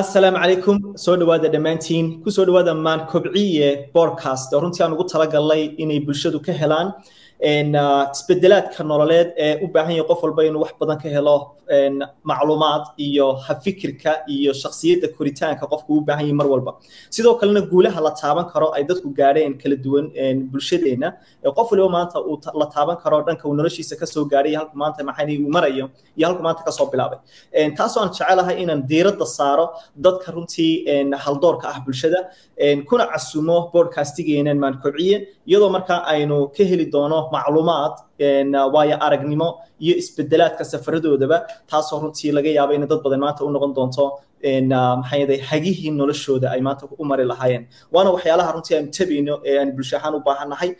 asalaamu calaykum soo dhawaada dhammaantiin. Kusoo dhawaada maan kobciye podcast oo runtii aan ugu talagalnay inay bulshadu ka helaan isbedelaadka nololeed ee u baahan qof walba inuu wax badan ka helo macluumaad iyo hafikirka iyo shaksiyadda koritaanka qofku u baahan yahay mar walba. Sidoo kalena guulaha la taaban karo ay dadku gaadheen kala duwan bulshadeena. Qof waliba maanta uu la taaban karo dhanka uu noloshiisa ka soo gaadhay halku maanta maxay uu marayo iyo halku maanta ka soo bilaabay. Taasoo aan jecelahay inaan diiradda saaro dadka runtii haldoorka ah bulshada. Kuna casumo podcastigeenan maan kobciye iyadoo markaa aynu ka heli doono macluumaad waayo aragnimo iyo isbedelaadka safaradoodaba taasoo runtii laga yaabo in dad badan maanta u noqon doonto maxay hagihii noloshooda ay maanta u mari lahaayeen. Waana waxyaalaha runtii aan tabayno ee aan bulsho ahaan u baahannahay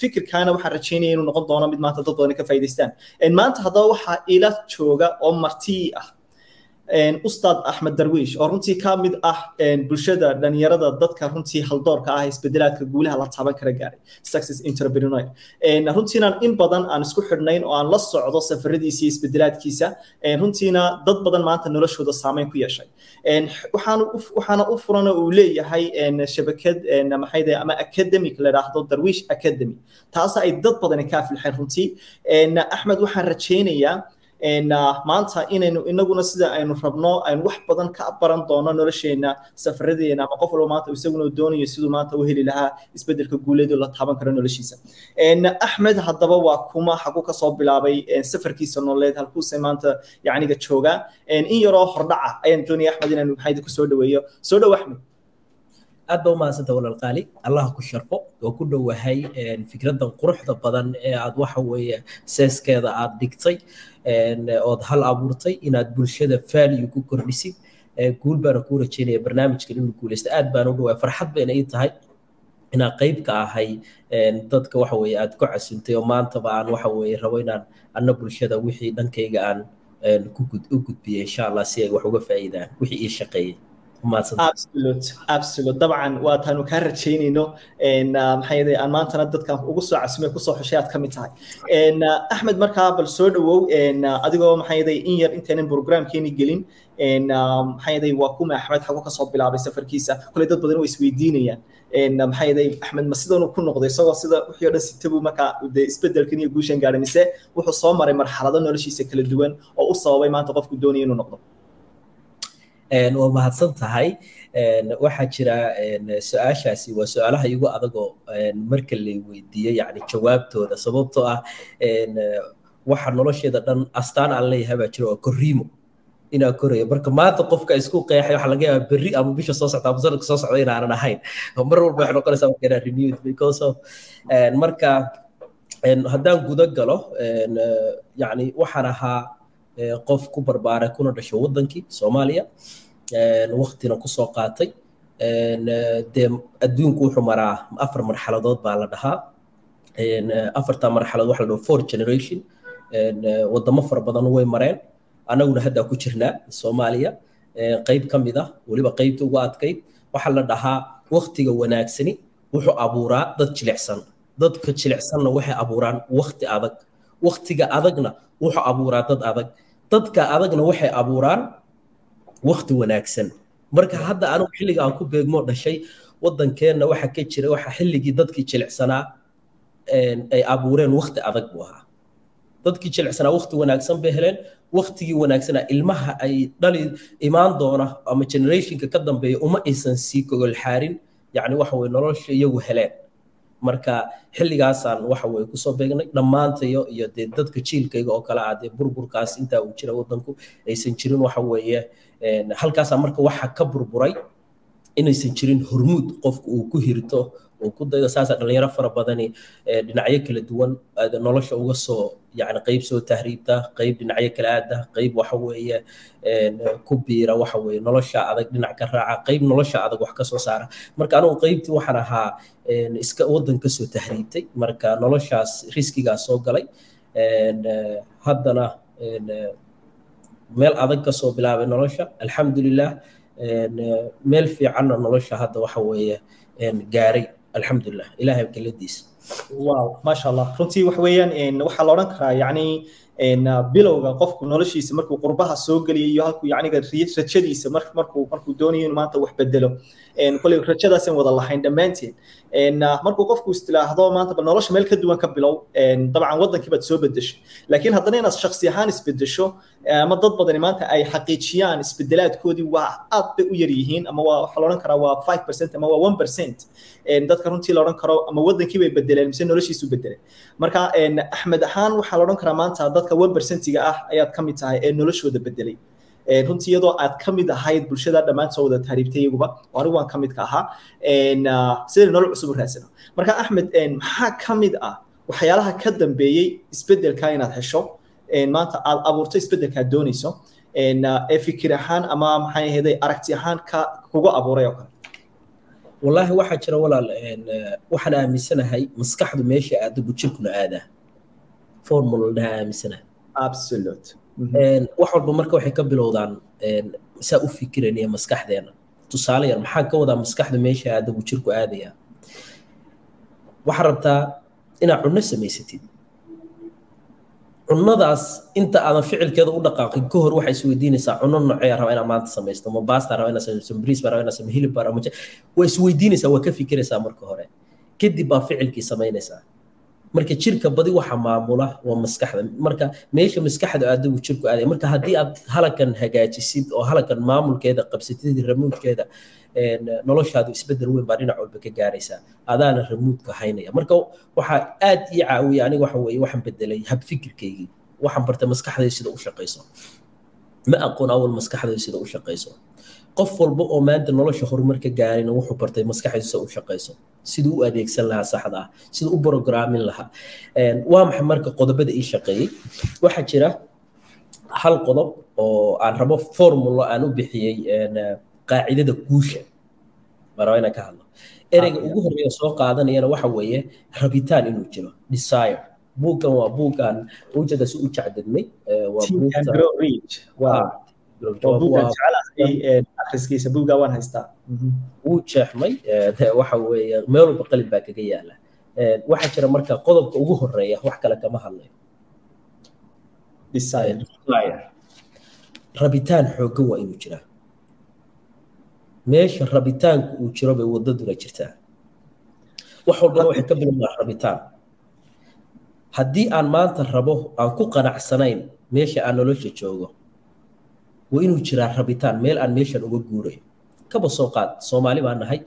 fikirkaana waxaan rajaynaya inuu noqon doono mid maanta dad badan ka faa'iidaystaan. Maanta haddaba waxaa ila jooga oo martii ah ustaad axmed darwiish oo runtii ka mid ah bulshada dhalinyarada dadka runtii haldoorka ah isbedelaadka guulaha la taaban kara gaaray. Success entrepreneur runtiina in badan aan isku xidhnayn oo aan la socdo safaradiisa iyo isbedelaadkiisa runtiina dad badan maanta noloshooda saameyn ku yeeshay. Waxaana u furan uu leeyahay shabakad maxay ama academic la yidhaahdo darwiish academy. Taas ay dad badani ka aflixeen runtii. Axmed waxaan rajaynayaa maanta inaynu inaguna sida aynu rabno aynu wax badan ka baran doono nolosheena safaradeena ama qof walba maanta isaguna doonayo siduu maanta u heli lahaa isbeddelka guuleed la taaban karo noloshiisa. Axmed haddaba waa kuma xagu ka soo bilaabay safarkiisa nololeed halkuuse maanta yacniga joogaa. In yaroo hordhaca ayaan doonaya axmed inaan maxaydi ku soo dhaweeyo. Soo dhow axmed aad baa umahadsanta walaalqaali allah ku sharfo oo ku dhowahay fikradan quruxda badan ee aad waxa weeye seeskeeda aad dhigtay ood hal abuurtay inaad bulshada value ku kordhisid. Guul baana kuu rajeynaya barnaamijkan inuu guuleysta aad baan u dhawaay farxad bayna ii tahay inaan qayb ka ahay dadka waxa weeye aad ku casuntay oo maantaba aan waxa weeye rabo inaan anna bulshada wixii dhankayga aan u gudbiyay insha allah si ay wax uga faa'iidaan wixii ii shaqeeyey absolute. Absolute. dabcan waataanu kaa rajaynayno maxay aan maantana dadkan ugu soo casumay ku soo xushay aad ka mid tahay axmed markaa bal soo dhawow adigoo maxay in yar intaynan programkeeni gelin maxay waa kuma axmed xagu ka soo bilaabay safarkiisa kule dad badan way isweydiinayaan maxay axmed ma sidan ku noqday isagoo sida wixii o dhan sitabu markaa de isbedelkan iyo guushan gaadhay mise wuxuu soo maray marxalado noloshiisa kala duwan oo u sababay maanta qofku doonaya inuu noqdo waa mahadsan tahay. Waxaa jira su'aashaasi waa su'aalaha igu adagoo marka la weydiiyo yani jawaabtooda. Sababtoo ah waxa nolosheeda dhan astaan aan leeyahay baa jira waa korriimo. Inaa korayo marka maanta qofka isku qeexay waxaa laga yaabaa berri ama bisha soo socda ama sanadka soo socda inaanan ahayn. Mar walba waxay noqonaysaa marka renewed because of marka haddaan guda galo yani waxaan ahaa qof ku barbaaray kuna dhashay waddankii soomaaliya waktina ku soo qaatay dee adduunku wuxuu maraa afar marxaladood baa la dhahaa. Afarta marxaladood waxa la dhaho four generation. Waddamo fara badan way mareen. Annaguna haddaa ku jirnaa soomaaliya. Qayb ka mid ah weliba qaybta ugu adkayd waxaa la dhahaa waktiga wanaagsani wuxuu abuuraa dad jilicsan. Dadka jilicsanna waxay abuuraan wakti adag. Waktiga adagna wuxuu abuuraa dad adag dadka adagna waxay abuuraan wakti wanaagsan. Marka hadda anigu xilliga aan ku beegmo dhashay waddankeenna waxa ka jira waxa xilligii dadkii jilicsanaa ay abuureen wakti adag buu ahaa. Dadkii jilicsanaa wakti wanaagsan bay heleen waktigii wanaagsanaa ilmaha ay dhali imaan doona ama generationka ka dambeeya uma aysan sii kogol xaarin yacni waxa weye nolosha iyagu heleen marka xilligaasaan waxa weye ku soo beegnay dhammaantayo iyo dee dadka jiilkayga oo kale ah dee burburkaas intaa uu jira waddanku aysan jirin waxa weeye halkaasaa marka waxa ka burburay inaysan jirin hormuud qofku uu ku hirto uu ku dayo saasaa dhalinyaro fara badani dhinacyo kala duwan nolosha uga soo yani qayb soo tahriibta qayb dhinacyo kala aada qayb waxa weeye ku biira waxa weeye nolosha adag dhinac ka raaca qayb nolosha adag wax ka soo saara. Marka anigu qaybtii waxaan ahaa iska waddan ka soo tahriibtay marka noloshaas riskigaas soo galay haddana meel adag ka soo bilaabay nolosha alxamdulilah meel fiicanna nolosha hadda waxa weeye gaaray alxamdulilah ilahay keladiisa wow maasha allah runtii wax weeyaan waxaa la odhan karaa yacni bilowga qofku noloshiisa markuu qurbaha soo geliyo iyo halkuu yacniga rajadiisa markuu markuu doonayo inuu maanta wax bedelo. Koley rajadaasaan wada lahayn dhammaanteen markuu qofku istilaahdo maanta bal nolosha meel ka duwan ka bilow dabcan wadankii baad soo bedeshay laakiin haddana inaad shakhsi ahaan isbedesho ama dad badani maanta ay xaqiijiyaan isbedelaadkoodii waa aad bay u yar yihiin ama waa waxaa la odhan karaa waa five percent ama waa one percent. Dadka runtii la odhan karo ama wadankii bay bedeleen mise noloshiisu bedeleen marka axmed ahaan waxaa la odhan karaa maanta dadka one percentiga ah ayaad ka mid tahay ee noloshooda bedelay runtii iyadoo aad ka mid ahayd bulshada dhammaan soo wada taariibtay iyaguba anigu waan ka mid ka ahaa. Sidaynu nolol cusub u raadsano. Marka axmed maxaa ka mid ah waxyaalaha ka dambeeyey isbeddelka inaad hesho? Maanta aad abuurto isbeddelka aad doonayso. Ee fikir ahaan ama maxay ahayd aragti ahaan ka kuga abuuray oo kale wallaahi waxaa jira walaal waxaan aaminsanahay maskaxdu meesha aadagu jirkuna aadaa formuladaha aaminsanahay. Absolute. Wax walba marka waxay ka bilowdaan saa u fikiraniya maskaxdeena. Tusaale yar maxaan ka wadaa maskaxda meesha aadagu jirku aadaya? Waxaa rabtaa inaad cunno samaysatid cunnadaas inta aadan ficilkeeda u dhaqaaqin ka hor waxay isweydiinaysaa cunno noocee raba inaad maanta samaysto ma baasta raba inaad samaysto bariis baa raba inaad samaysto hilib baa raba waa isweydiinaysaa waa ka fikiraysaa marka hore. Kadib baa ficilkii samaynaysaa. Marka jirka badi waxa maamula waa maskaxda. Marka meesha maskaxda aadagu jirku aaday marka haddii aad halakan hagaajisid oo halakan maamulkeeda qabsatid ramuudkeeda noloshaadu isbeddel weyn baa dhinac walba ka gaaraysaa adaana ramuudka haynaya. Marka waxaa aad ii caawiya aniga waxa waxaan bedelay habfikirkaygii waxaan bartay maskaxdayda sida u shaqayso ma aqoon awal maskaxdayda sida u shaqayso qof walba oo maanta nolosha horumar ka gaarina wuxuu bartay maskaxdiisa u shaqayso siduu u adeegsan lahaa saxda siduu u brograamin lahaa. Waa maxay marka qodobada ii shaqeeyey? Waxaa jira hal qodob oo aan rabo formulo aan u bixiyey qaacidada guusha. Rabaa inaan ka hadlo. Ereyga ugu horreeya soo qaadanayana waxa weeye rabitaan inuu jiro. Desire. Buuggan waa buuggan. U jacdadmay waa akhriskiisa buugga waan haystaa. Wuu jeexmay waxa weeye meel walba qalin baa kaga yaalla waxaa jira marka qodobka ugu horreeya wax kale kama hadlayo rabitaan xooggan waa inuu jiraa meesha rabitaanku uu jiro bay wadaduna jirtaa. Wax walbana waxay ka bilowdaa rabitaan. Haddii aan maanta rabo aan ku qanacsanayn meesha aan nolosha joogo waa inuu jiraa rabitaan meel aan meeshan uga guurayo kaba soo qaad soomaali baan nahay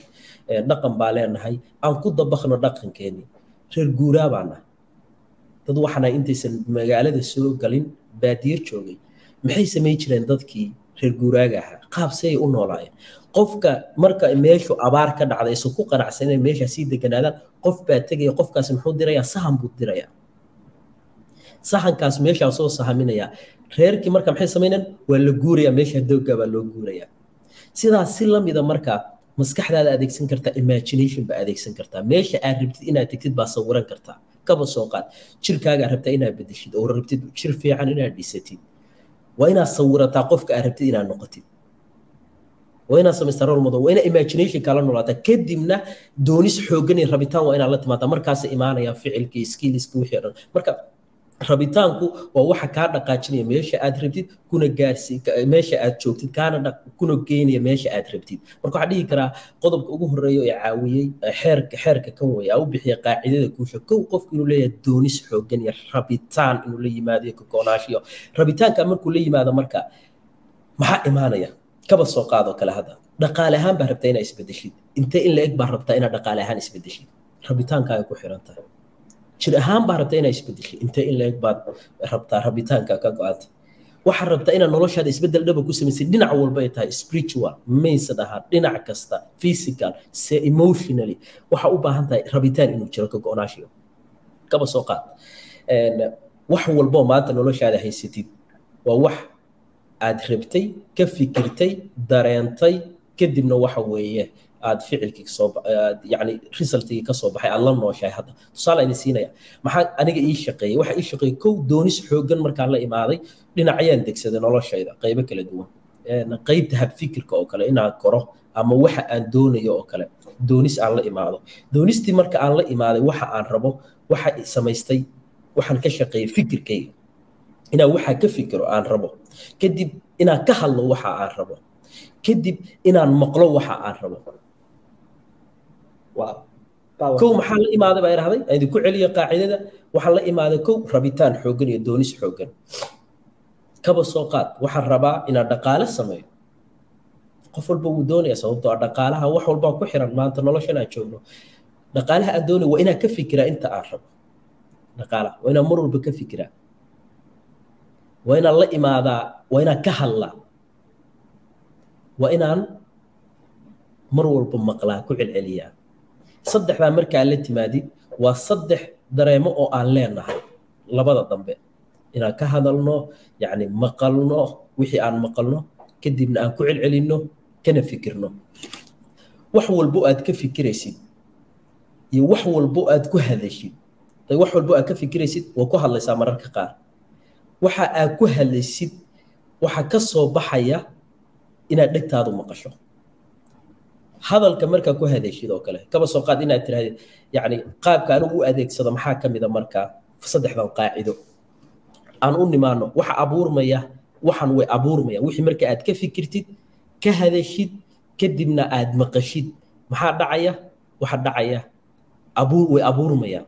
dhaqan baa leenahay aan ku dabaqno dhaqankeennii reer guuraa baan nahay. Dad waxaana intaysan magaalada soo galin baadiyo joogay. Maxay samayn jireen dadkii reer guuraaga ahaa. Qaab sayay u noolaayeen. Qofka marka meeshu abaar ka dhacda aysan ku qanacsanen meeshaa sii deganaadaan qof baa tegaya qofkaasi muxuu dirayaa sahan buu dirayaa sahankaas meeshaa soo sahaminayaa reerkii marka maxay samaynayaan waa la guurayaa meesha dooga baa loo guurayaa. Sidaas si lamida marka maskaxdaada adeegsan kartaa imagination baa adeegsan kartaa meesha aad rabtid inaad tegtid baa sawiran kartaa kaba soo qaad. Jirkaagaa rabtaa inaad bedeshid oo rabtid jir fiican inaad dhisatid waa inaad sawirataa qofka aad rabtid inaad noqotid? Waa inaad samaystaa role model? Waa inaad imagination kala noolaataa kadibna doonis xooggan iyo rabitaan waa inaad la timaadaa. Markaasa imaanaya ficilkii skilliska wixii dhan. Marka rabitaanku waa waxa kaa dhaqaajinaya meesha aad rabtid kuna gaarsi meesha aad joogtid kaana kuna geynaya meesha aad rabtid. Marka waxaa dhihi karaa qodobka ugu horreeya ee caawiyey xeerka xeerka kan wey aa u bixiya qaacidada guusha. Kow qofku inuu leeyahay doonis xooggan iyo rabitaan inuu la yimaado iyo kagoonaanshiyo rabitaanka markuu la yimaado marka maxaa imaanaya? Kaba soo qaadoo kale hadda. Dhaqaale ahaan baa rabtaa inaad isbedeshid intee in la eg baa rabtaa inaad dhaqaale ahaan isbedeshid rabitaankaaga ku xiran tahay jir ahaan baa rabtaa inaad isbedeshid intee in la eg baad rabtaa rabitaanka ka go-anta waxaad rabtaa inaad noloshaada isbeddel dhaba ku samaysid dhinac walba ay tahay spiritual maysan ahaan dhinac kasta physical se emotionally. Waxaa u baahan tahay rabitaan inuu jiro ka go-naashiyo. Kaba soo qaad. Wax walboo maanta noloshaada haysatid. Waa wax aad rabtay ka fikirtay dareentay kadibna waxa weeye aad ficilkii soo yani resultigii ka soo baxay aad la nooshahay hadda. Tusaale idin siinaya maxaa aniga ii shaqeeyey waxa ii shaqeeyey kow doonis xooggan markaan la imaaday dhinacayaan degsaday noloshayda qaybo kala duwan. Qaybta habfikirka oo kale inaan koro ama waxa aan doonayo oo kale doonis aan la imaado. Doonistii marka aan la imaaday waxa aan rabo waxa samaystay waxaan ka shaqeeyay fikirkayga. Inaan waxaa ka fikiro aan rabo. Kadib inaan ka hadlo waxa aan rabo. Kadib inaan maqlo waxa aan rabo kow maxaa la imaaday baa idhahday aan idinku celiyo qaacidada. Waxaan la imaaday kow rabitaan xooggan iyo doonis xooggan. Kaba soo qaad. Waxaan rabaa inaan dhaqaale sameeyo. Qof walba wuu doonaya sababtoo ah dhaqaalaha wax walbaa ku xiran maanta noloshan aan joogno. Dhaqaalaha aan doonayo waa inaan ka fikiraa inta aan rabo. Dhaqaalaha waa inaan mar walba ka fikiraa. Waa inaan la imaadaa waa inaan ka hadlaa. Waa inaan mar walba maqlaa ku celceliyaa saddexdaa markaa la timaadi waa saddex dareemo oo aan leenahay. Labada dambe inaan ka hadalno yacni maqalno wixii aan maqalno kadibna aan ku celcelinno kana fikirno. Wax walbo aad ka fikiraysid iyo wax walbo aad ku hadashid. Wax walbo aad ka fikiraysid waa ku hadlaysaa mararka qaar. Waxa aad ku hadlaysid waxa ka soo baxaya inaad dhegtaadu maqasho hadalka markaa ku hadashid oo kale. Kaba soo qaad inaad tirahdid yacni qaabka anigu u adeegsado maxaa ka mid a markaa saddexdan qaacido? Aan u nimaano waxa abuurmaya waxan way abuurmaya. Wixii marka aad ka fikirtid ka hadashid kadibna aad maqashid. Maxaa dhacaya? Waxa dhacaya abuur way abuurmayaan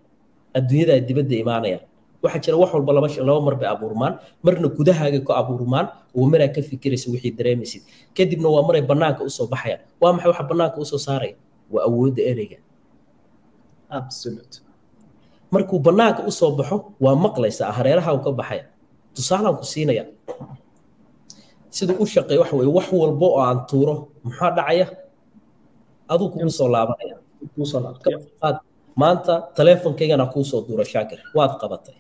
adduunyada dibadda imaanayaan waxaa jira wax walba laba laba mar bay abuurmaan. Marna gudahaaga ku abuurmaan oo maraa ka fikiraysa wixii dareemaysid. Kadibna waa maray bannaanka u soo baxayaan waa maxay waxa bannaanka u soo saaraya waa awoodda ereyga. Markuu bannaanka u soo baxo waa maqlaysaa hareeraha ka baxaya. Tusaalaan ku siinaya. Siduu u shaqeeya waxa weye wax walbo oo aan tuuro maxaa dhacaya? Aduu kugu soo laabanaya. Maanta taleefonkaygana kuu soo duura shaakir. Waad qabatay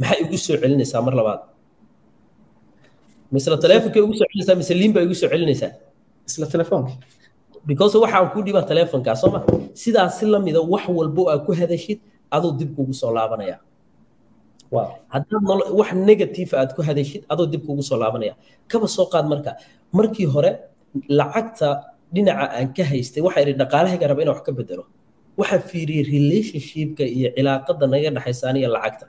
maxay igu soo celinaysaa mar labaad? Misla taleefonkay ugu soo celinaysaa mise liin baa igu soo celinaysaa? Isla telefoonka because waxaan kuu dhibaa taleefonkaa soo ma? Sidaas si lamida wax walbo aad ku hadashid aduu dib kugu soo laabanaya. Haddaad wax negative aad ku hadashid adoo dib kugu soo laabanaya. Kaba soo qaad marka. Markii hore lacagta dhinaca aan ka haystay waxaa idhi dhaqaalahayga raba inaan wax ka bedelo. Waxaa fiiriyey relationshipka iyo cilaaqada naga dhexaysa aniga lacagta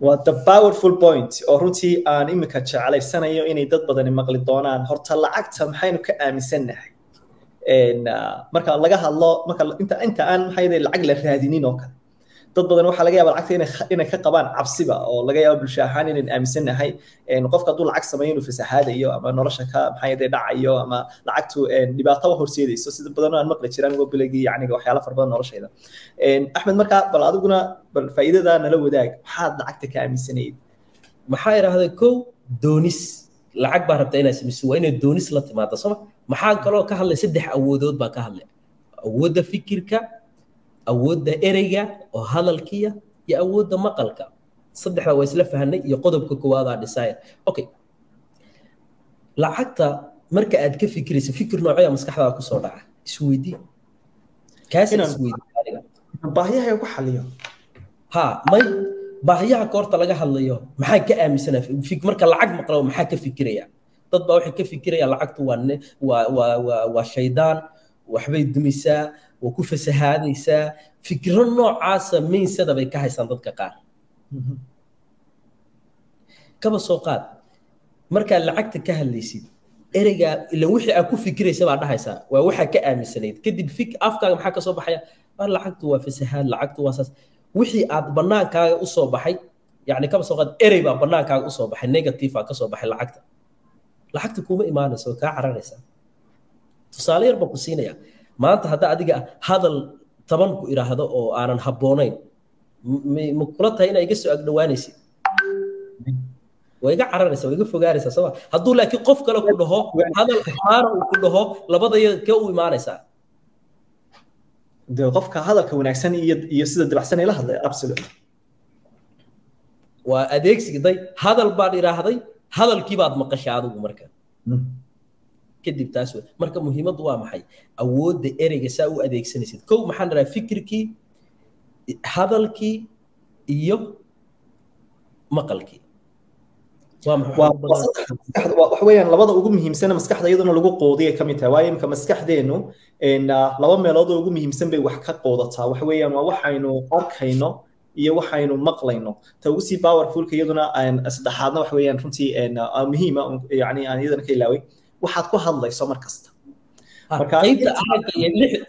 waa the powerful point. Oo runtii aan iminka jeclaysanayo inay dad badani maqli doonaan. Horta lacagta maxaynu ka aaminsannahay marka laga hadlo marka inta inta aan maxay lacag la raadinin oo kale dad badan waxaa laga yaaba lacagta inay ka qabaan cabsiba oo laga yaabo bulsho ahaan inaan aaminsannahay qofka hadduu lacag sameeyo inuu fasahaadayo ama nolosha ka maxay dhacayo ama lacagtu dhibaato horseedayso sida badan aan maqli jiraan uga bilagii yacniga waxyaala fara badan noloshayda. Axmed marka bal adiguna bal faa'iidada nala wadaag maxaad lacagta ka aaminsanayd? Maxaa idhahday kow doonis. Lacag baa rabtaa inaad samayso waa inay doonis la timaado sooma maxaa kaloo ka hadlay? Saddex awoodood baa ka hadlay. Awoodda fikirka awoodda ereyga oo hadalkiya iyo awoodda maqalka. Saddexda waa isla fahanay iyo qodobka koowaad dhisaya okay lacagta marka aad ka fikiraysa fikir noocaya maskaxdaada ku soo dhaca isweydii. Kaas ku xaliyo. Ha may baahiyaha koorta laga hadlayo maxaa ka aaminsanaa marka lacag maqlo maxaa ka fikiraya? Dad baa waxay ka fikiraya lacagtu waa waa waa waa shaydaan waxbay dumisaa waa ku fasahaadaysaa fikiro noocaasa miinsada bay ka haysaan dadka qaar kaba soo qaad markaad lacagta ka hadlaysid ereygaa ilan wixii aad ku fikiraysa baa dhahaysaa waa waxaa ka aaminsanayd kadib fik afkaaga maxaa ka baxaya waa lacagtu waa fasahaad lacagtu waa saas wixii aad bannaankaaga u soo baxay yacni kaba soo qaad erey baa bannaankaaga u soo baxay negative ka soo baxay lacagta lacagta kuma imaanaysa oo kaa cararaysaa tusaale yar baan ku siinaya maanta hadda adiga hadal taban ku idhaahdo oo aanan habboonayn ma kula tahay inaa iga soo agdhowaanaysid waa iga cararaysa waa iga fogaanaysaa sooma hadduu laakiin qof kale ku dhaho hadal xumaana uu ku dhaho labadaya kee u imaanaysaa? De qofka hadalka wanaagsan iyo iyo sida dabacsan ay la hadlaya absolutely waa adeegsiday hadal baad idhaahday hadalkii baad maqashay adigu marka kadib taas marka muhiimaddu waa maxay? Awoodda ereyga saa u adeegsanaysid. Kow maxaan dhahaa fikirkii hadalkii iyo maqalkii. Waxa weeyaan labada ugu muhiimsan maskaxda iyaduna lagu qoodiyay ka mid tahay. Waayo imika maskaxdeenu laba meelood oo ugu muhiimsan bay wax ka qoodataa. Waxa weeyaan waa waxaynu arkayno iyo waxaynu maqlayno. Ta ugu sii powerfulka iyaduna saddexaadna waxa weeyaan runtii muhiima yani aan iyadana ka ilaaway waxaad ku hadlayso mar kasta. Qaybta aragga iyo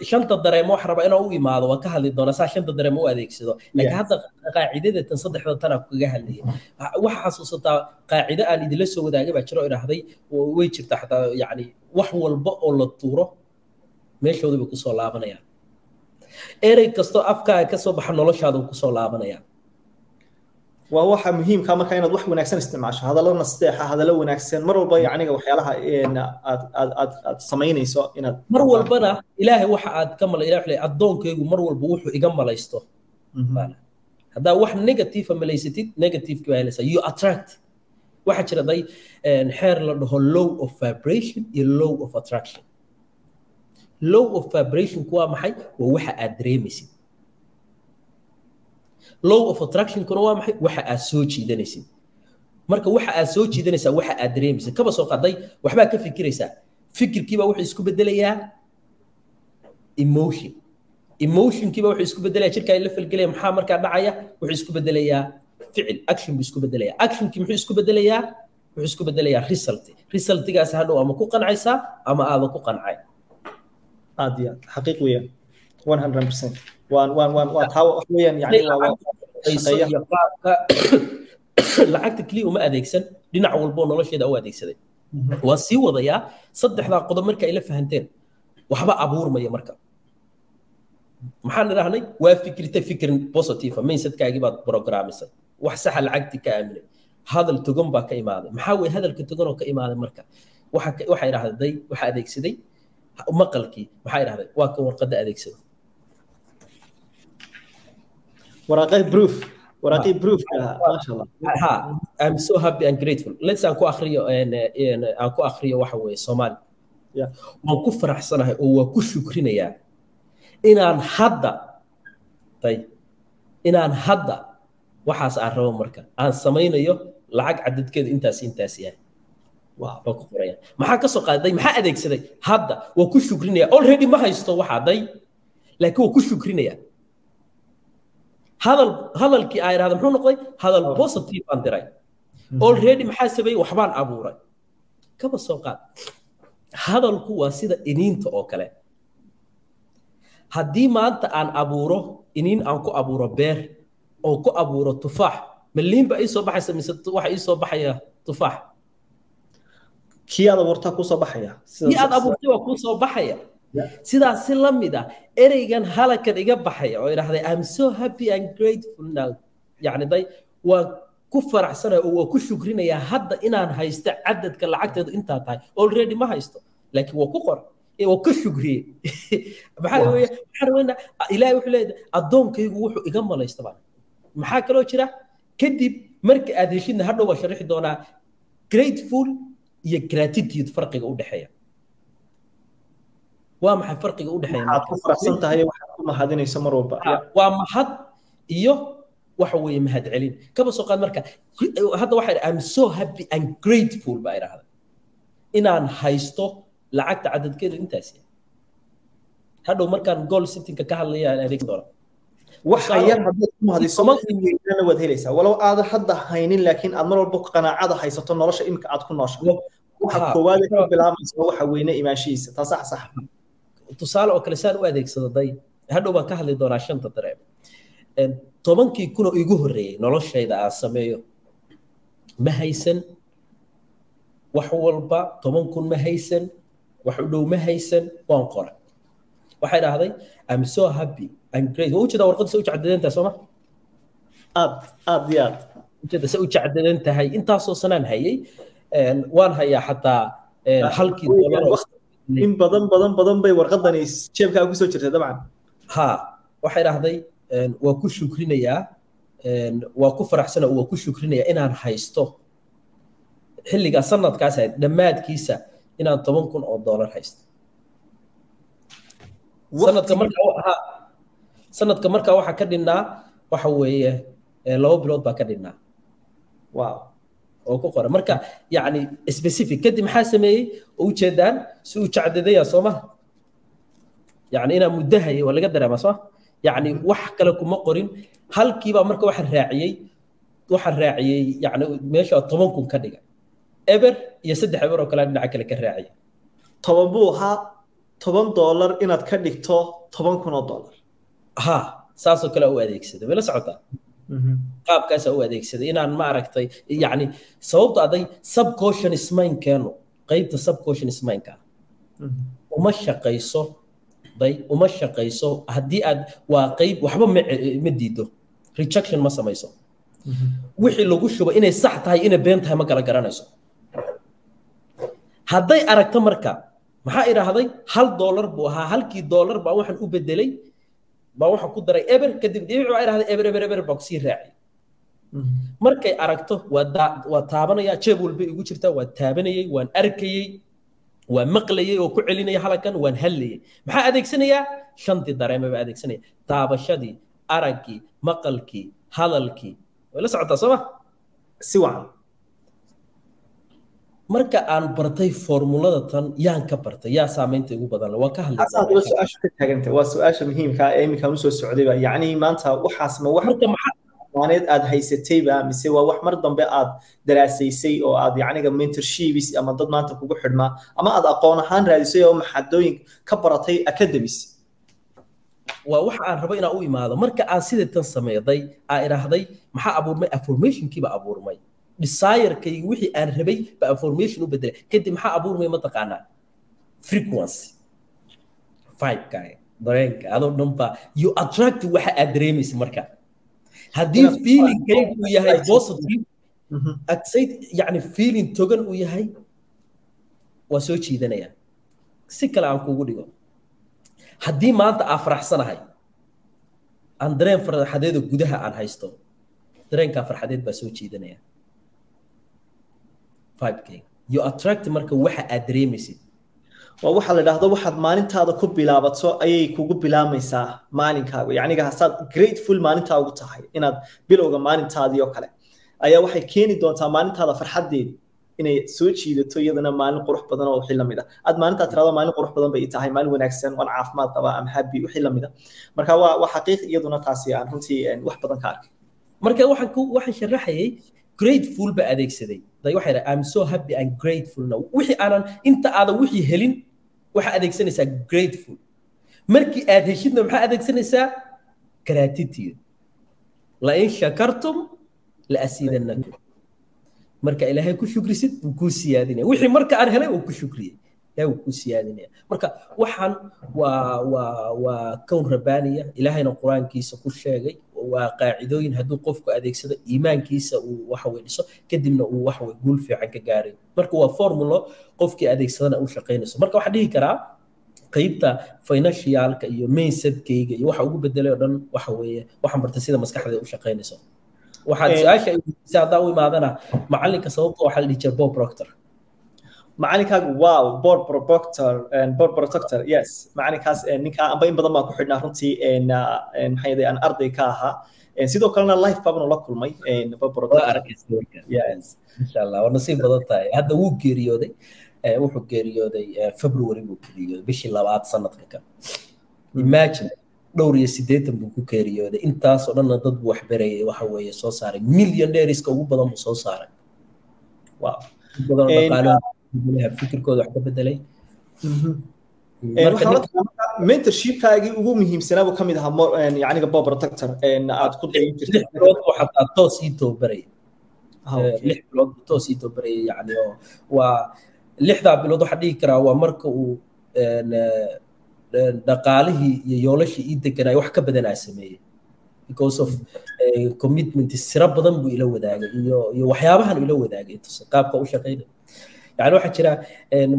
shanta dareemo wax raba inaan u imaado waan ka hadli doonaa saa shanta dareemo u adeegsado laakiin hadda qaacidada tan saddexda tanaa kaga hadlaya waxa xasuusataa qaacide aan idinla soo wadaagay baa jiro idhaahday way jirtaa xataa yani wax walba oo la tuuro meeshooda bay ku soo laabanayaan erey kastoo afkaaga ka soo baxa noloshaada ku soo laabanayaan waa waxa muhiimka marka inaad wax wanaagsan isticmaasho hadallo nasteexa hadallo wanaagsan mar walba yacniga waxyaalaha aad aad aad aad samaynayso inaad mar walbana ilaahay waxa aad ka malay ilahay addoonkaygu mar walba wuxuu iga malaysto. Haddaa wax negative malaysatid negative baa helaysaa. You attract. Waxaa jira day xeer la dhaho low of vibration iyo low of attraction. Low of vibrationku waa maxay? Waa waxa aad dareemaysid low of attractionkuna waa maxay? Waxa aad soo jiidanaysid. Marka waxa aad soo jiidanaysaa waxa aad dareemaysid kaba soo qaday waxbaa ka fikiraysaa. Fikirkiibaa wuxuu isku bedelayaa emotion. Emotionkiiba wuxuu isku bedelayaa. Jirkaa la falgelaya maxaa markaa dhacaya? Wuxuu isku bedelayaa ficil. Action buu isku bedelayaa. Actionkii muxuu isku bedelayaa? Wuxuu isku bedelayaa result. Resultigaas hadhow ama ku qancaysaa ama aadan ku qancay. Aad iyo aad. Xaqiiq weeyaan one hundred percent waan waan waan waa taa wax weeyaan yani qaabka lacagta keliya uma adeegsan dhinac walboo nolosheeda u adeegsaday. Waan sii wadayaa saddexdaa qodob marka ay la fahanteen waxba abuurmaya marka. Maxaan idhahnay waa fikirta fikir positive mindsetkaagii baad programisay wax saxa lacagtii ka aaminay. Hadal togan baa ka imaaday. Maxaa weye hadalka togan oo ka imaaday marka? Waxa idhahday waxa adeegsaday maqalkii maxaa idhahday? Waa ka warqadda adeegsaday waraaqay proof waraaqay proof maasha allah ha i'm so happy and grateful. Let's aan ku akhriyo aan ku akhriyo waxa weeye soomaali. Waan ku faraxsanahay oo waan ku shukrinayaa inaan hadda tay inaan hadda waxaas aan rabo marka aan samaynayo lacag cadadkeedu intaas intaas yahay. Waa ku qoraya maxaa ka soo qaaday? Maxaa adeegsaday? Hadda waa ku shukrinaya already ma haysto waxaa day laakiin waa ku shukrinaya hadal hadalkii aa idhahda muxuu noqday? Hadal positive aan diray. Already maxaa sameeyey waxbaan abuuray. Kaba soo qaad. Hadalku waa sida iniinta oo kale. Haddii maanta aan abuuro iniin aan ku abuuro beer oo ku abuuro tufaax maliinba ii soo baxaysa mise waxa ii soo baxaya tufaax? Kii aad abuurtaa kuu soo baxaya. Kii aad abuurtay waa kuu soo baxaya sidaas si la mid ah ereygan halakan iga baxaya oo idhahday i'm so happy and grateful now. Yacni day waa ku faraxsanaya oo waa ku shukrinayaa hadda inaan haysto cadadka lacagteedu intaa tahay. Already ma haysto laakiin waa ku qor waa ka shukriyey. Maxaa weeye maxaa weynaa ilaahay wuxuu leeyahay addoonkaygu wuxuu iga malaysta baan maxaa kaloo jira? Kadib marka aad heshidna hadhow waa sharixi doonaa grateful iyo gratitude farqiga u dhexeeya waa maxay farqiga u dhexeeya? Waxaad ku faraxsan tahay waxaad ku mahadinayso mar walba waa mahad iyo waxa weeye mahad celin. Kaba soo qaad marka hadda idhi i'm so happy and grateful baa idhahda inaan haysto lacagta cadadkeedu intaas hadhow markaan goal sittingka ka hadlaya aan adeegsan doona waxa yar haddaad ku mahadiso weynana waad helaysaa. Walow aadan hadda haynin laakiin aad mar walba qanaacada haysato nolosha imika aad ku noosha waxa koowaad ka bilaabaysa waxa weyne imaanshihiisa taa sax sax tusaale oo kale saan u adeegsado day hadhow baan ka hadli doonaa shanta dareem tobankii kunoo igu horreeyey noloshayda aan sameeyo ma haysan. Wax walba toban kun ma haysan. Wax u dhow ma haysan. Waan qoray. Waxay dhahday i'm so happy. Waa u jeedaa warqadda se u jecdadan tahay sooma aad aad iyo aad. Ujeeda se u jecdadan tahay intaasoo sanaan hayay waan hayaa xataa halkii in badan badan badan bay warqadani jeebkaa ku soo jirtay dabcan. Ha waxay dhahday waa ku shukrinayaa waa ku faraxsana waa ku shukrinayaa inaan haysto. Xilligaa sanadkaas ahayd dhammaadkiisa inaan toban kun oo doolar haysto. Sanadka markaa sanadka markaa waxaa ka dhinnaa waxa weeye laba bilood baa ka dhinnaa. Wow oo ku qoran. Marka yacni specific kadib maxaa sameeyey? Oo ujeedaan si uu jacdadaya soo maha yacni inaa muddo hayay waa laga dareemaa soo yacni wax kale kuma qorin. Halkiibaa marka waxa raaciyey waxa raaciyey yacni meesha toban kun ka dhiga. Eber iyo saddex eber oo kale dhinaca kale ka raaciyay toban buu ahaa toban doolar inaad ka dhigto toban kun oo doolar ha saasoo kale u adeegsaday wala socotaa qaabkaasaa u adeegsaday inaan ma aragtay yacni sababto aday subconscious mindkeenu qeybta subconscious mindka uma shaqayso day uma shaqayso haddii aad waa qeyb waxba ma diido rejection ma samayso. Wixii lagu shubo inay sax tahay inay been tahay ma kala garanayso. Hadday aragto marka maxaa idhaahday hal doolar buu ahaa halkii doolar baa waxaan u bedelay baa waxaan ku daray eber kadib dhibic baa idhahday eber eber eber baa ku sii raaciyay markay aragto waa taabanaya jeeb walba igu jirta waa taabanayay waan arkayey waan maqlayay oo ku celinaya halakan waan hadlayay. Maxaa adeegsanayaa shantii dareeme baa adeegsanaya. Taabashadii araggii maqalkii hadalkii. Way la socotaa soo ma? Si wacan marka aan bartay formulada tan yaan ka bartay. Yaa saamaynta igu badan waan ka su'aasha taaganta waa su'aasha muhiimka ee iminkaan u soo socdayba yacni maanta waxaasma wax marka maxaa maaneed aad haysatayba mise waa wax mar dambe aad daraasaysay oo aad yacniga mentorships ama dad maanta kugu xidhmaa ama aad aqoon ahaan raadisay oo maxadooyin ka baratay academies. Waa wax aan rabo inaan u imaado. Marka aan sida tan sameeyday aan idhaahday maxaa abuurmay? Affirmationkiiba abuurmay desirkaygi wixii aan rabay ba affirmation u bedelay kadib maxaa abuurmay mataqaanaa frequency. Vibekaaga dareenka adoo dhan baa you attract waxa aad dareemaysa marka. Haddii feelingkaygu uu yahay positive excite yani feeling togan uu yahay waa soo jiidanaya. Si kale aan kugu dhigo. Haddii maanta aan faraxsanahay aan dareen farxadeedoo gudaha aan haysto dareenkaa farxadeed baa soo jiidanaya vibekayga you attract marka waxa aad dareemaysid. Waa waxaa la dhahdo waxaad maalintaada ku bilaabato ayay kugu bilaamaysaa maalinkaaga. Yacniga hasaad grateful maalintaa ugu tahay inaad bilowga maalintaadii oo kale. Ayaa waxay keeni doontaa maalintaada farxaddeedi inay soo jiidato iyadana maalin qurux badan oo wixii la mid ah aad maalintaa tirado maalin qurux badan bay tahay maalin wanaagsan waan caafimaad qabaa am happy wixii la mid ah marka waa waa xaqiiq iyaduna taasi aan runtii wax badan ka arkay. Marka waxaan waxaan sharaxayay grateful ba adeegsaday. Day waxay dhahay i'm so happy and grateful now. Wixii aanan inta aadan wixii helin waxaa adeegsanaysaa grateful. Markii aad heshidna maxaa adeegsanaysaa? Gratitude. Lain shakartum la asiidanakum marka ilaahay ku shukrisid wuu kuu siyaadinaya. Wixii marka aan helay wuu ku shukriyey. Ilaahay wuu kuu siyaadinaya. Marka waxaan waa waa waa kown rabbaaniya ilaahayna qur'aankiisa ku sheegay waa qaacidooyin hadduu qofku adeegsado iimaankiisa uu waxawey dhiso kadibna uu waxawey guul fiican ka gaaray marka waa formulo qofkii adeegsadana u shaqaynayso marka waxaan dhihi karaa qeybta financialka iyo mainsetkayga iyo waxa ugu bedelay oo dhan waxa weeye waxaan bartay sida maskaxda u shaqaynayso waxaad su'aasha si haddaan u imaadana macalinka sababta waxaa la dhihi jira bob proctor macalinkaagu wow board protector board protector yes. Macalinkaas ninka amba in badan baan ku xidhnaa runtii maxay yahay aan arday ka ahaa. Sidoo kalena life baabanu la kulmay board protector. Insha allah waa nasiib badan tahay. Hadda wuu geeriyooday wuxuu geeriyooday february buu geeriyooday bishii labaad sanadka kan imagine dhowr iyo siddeetan buu ku geeriyooday. Intaasoo dhanna dad buu waxbarayay waxa weeye soo saaray. Millionairiska ugu badan buu soo saaray. Wow fikirkooda wax ka bedelay mentorshipkaagii ugu muhiimsanaa buu ka mid ahaa yaniga bob protector aad ku dayin jirtay lix bilood buu xataa toos ii tababaraya lix bilood buu toos ii tababaraya yani waa lixdaa bilood waxaa dhihi karaa waa marka uu dhaqaalihii iyo yoolashii ii deganaya wax ka badanaa sameeyey because of commitment sira badan buu ila wadaagay iyo iyo waxyaabahan ila wadaagay qaabka u shaqaynaya yani waxaa jira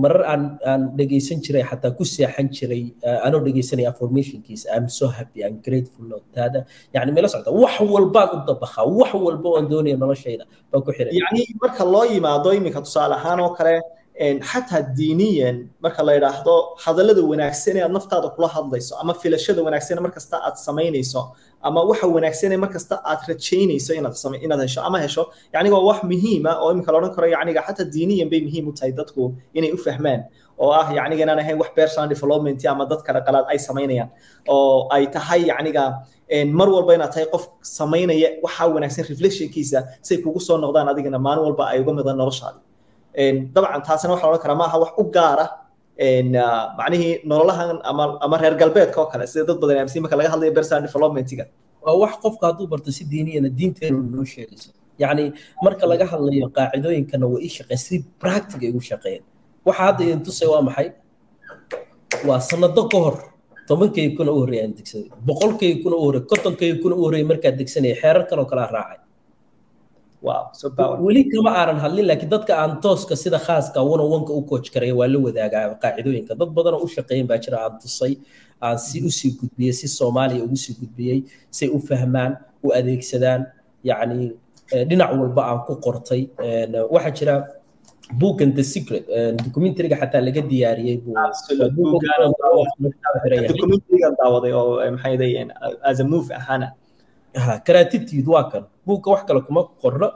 marar aan aan dhegeysan jiray xataa ku seexan jiray anoo dhegeysanaya affirmationkiisa i'm so happy i'm grateful taada yani meela socda wax walbaan u dabakhaa wax walba aan doonaya noloshayda baan ku xiray yani marka loo yimaado iminka tusaale ahaan oo kale xataa diiniyan marka la yidhaahdo hadallada wanaagsan ee aad naftaada kula hadlayso ama filashada wanaagsan markasta aad samaynayso ama waxa wanaagsan ee markasta aad rajaynayso inaad hesho ama hesho yacni waa wax muhiima oo imika la karo yacniga xataa diiniyan bay muhiim u tahay dadku inay u fahmaan oo ah yacniga inaan ahayn wax personal development ama dad kale qalaad ay samaynayaan oo ay tahay yacniga mar walba inaad tahay qof samaynaya waxa wanaagsan reflectionkiisa say kugu soo noqdaan adigana maalin walba ay uga midaan noloshaadi dabcan taasina waxaa odhan karaa maaha wax u gaara macnihii nololahan ama ama reer galbeedka oo kale sida dad badan aaminsan marka laga hadlayo personal developmentiga. Waa wax qofka hadduu barto si diiniyana diinteenu noo sheegayso yacni marka laga hadlayo qaacidooyinkana way ii shaqeen si practic ay ugu shaqeeyeen. Waxa hadda idin tusay waa maxay? Waa sanado ka hor tobankay kuna u horreeyay aan degsaday boqolkay kuna u horreeyay kontonkay kuna u horreeyay markaad degsanaya xeerarkan oo kale aan raacay weli kama aanan hadlin laakiin dadka aan tooska sida khaaska on one-ka u coach karaya waa la wadaagaa qaacidooyinka dad badan oo u shaqeeyan baa jira aan tusay aan si u sii gudbiyey si soomaaliya ugu sii gudbiyey say u fahmaan u adeegsadaan yacni dhinac walba aan ku qortay waxaa jira buuggan the secret documentariga xataa laga diyaariyey daawaday oo maxay as a move ahaana karaatibtiid waa kan. Buugga wax kale kuma qorno.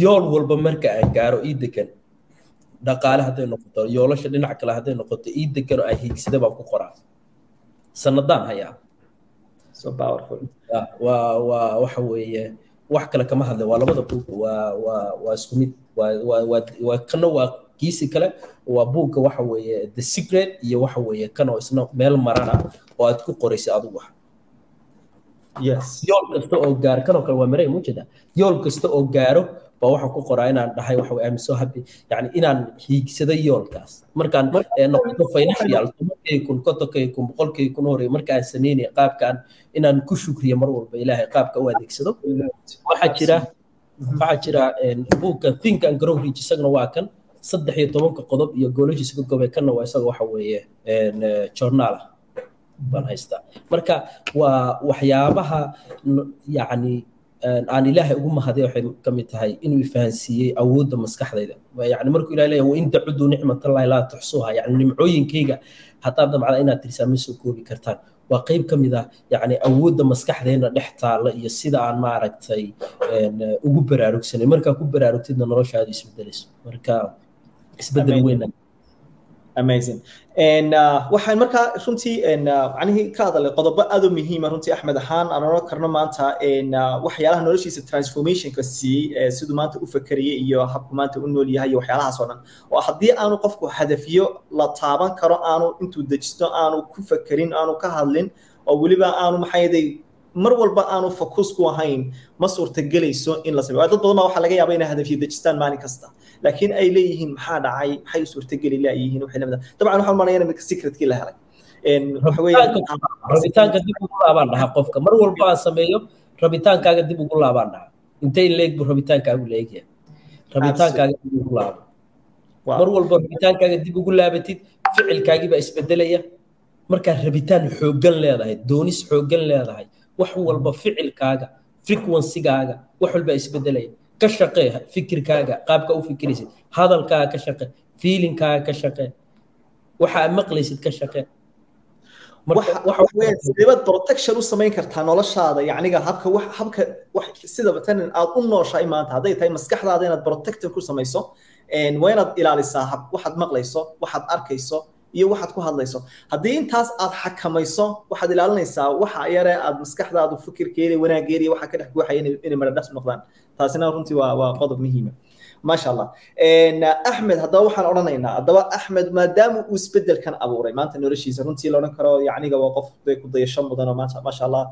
Yool walba marka aan gaaro ii degan. Dhaqaale hadday noqoto yoolasha dhinac kale hadday noqoto ii degan oo aan hiigsada baan ku qoraa. Sanadaan hayaa. Waa waxa weeye wax kale kama hadle. Waa labada buug waa waa waa isku mid. Waa kana waa kiisi kale. Waa buugga waxa weeye the secret iyo waxa weeye kan oo isna meel marana oo aad ku qoraysa adigu wax yool kasta oo gaaro kanoo kale waa maray mujeda yool kasta oo gaaro baa waxaan ku qoraa inaan dhahay waxa I'm so happy yani inaan hiigsado yoolkaas. Markaan noqoto financial tobankay kun kontonkay kun boqolkay kun horey markaan sameynaya qaabkaan inaan ku shukriyo mar walba ilaahay qaabka u adeegsado. Waxaa jira waxaa jira buugka think and grow rich isagana waa kan. Saddex iyo tobanka qodob iyo gooloshiisa ka goobay kanna waa isaga waxa weeye journaal ah baan haystaa marka waa waxyaabaha yacni aan ilaahay ugu mahaday waxay ka mid tahay inuu ifahansiiyey awoodda maskaxdayda. Yani markuu ilahay leeyahay wain tacudu nicmatallahi laa tuxsuha yani nimcooyinkayga haddaad damcda inaad tirisaa ma soo koobi kartaan. Waa qayb ka mid ah yani awoodda maskaxdeena dhex taalla iyo sida aan maaragtay ugu baraarugsanay. Markaa ku baraarugtidna noloshaada isbedelayso marka isbeddel weyn amazing. Waxaan markaa runtii macnihii ka hadalay qodobo aad u muhiima runtii axmed ahaan aan oran karno maanta waxyaalaha noloshiisa transformationka siiyey siduu maanta u fakeriyey iyo habku maanta u nool yahay iyo waxyaalahaas oo dhan. Oo haddii aanu qofku hadafyo la taaban karo aanu intuu dejisto aanu ku fakerin aanu ka hadlin oo weliba aanu maxay mar walba aanu focus ku ahayn ma suurtagelayso in la sameeyo. Dad badan baa waxaa laga yaabaa inay hadafyo dejistaan maalin kasta laakiin ay leeyihiin maxaa dhacay? Maxay u suurtageli laayihiin waxay lamida dabcan waxaan maranaya in secretkii la helay. Rabitaanka dib ugu laabaan dhahaa. Qofka. Mar walba aan sameeyo rabitaankaaga dib ugu laabaan dhahaa. Intay leeg bu rabitaankaagu leegyahay. Rabitaankaaga dib ugu laabo mar walba rabitaankaaga dib ugu laabatid ficilkaagii baa isbedelaya. Markaad rabitaan xooggan leedahay doonis xooggan leedahay. Wax walba ficilkaaga frequencygaaga wax walba isbedelaya ka shaqee fikirkaaga qaabka u fikiraysid hadalkaaga ka shaqee feelingkaaga ka shaqee waxa aad maqlaysid ka shaqee sideebad protection u samayn kartaa noloshaada yacniga habka habka sidaba tan aad u nooshahay maanta hadday tahay maskaxdaada inaad protection ku samayso waa inaad ilaalisaa hab waxaad maqlayso waxaad arkayso iyo waxaad ku hadlayso. Haddii intaas aad xakamayso waxaad ilaalinaysaa waxa yare aad maskaxdaadu fikirkeeda wanaageeda waxa ka dhex guuxaya inay maradhas noqdaan taasina runtii waa qodob muhiima. Maasha allah axmed haddaba waxaan odhanaynaa. Haddaba axmed maadaama uu isbedelkan abuuray maanta noloshiisa runtii la odhan karo yacniga waa qof dee ku dayasho mudan maanta maasha allah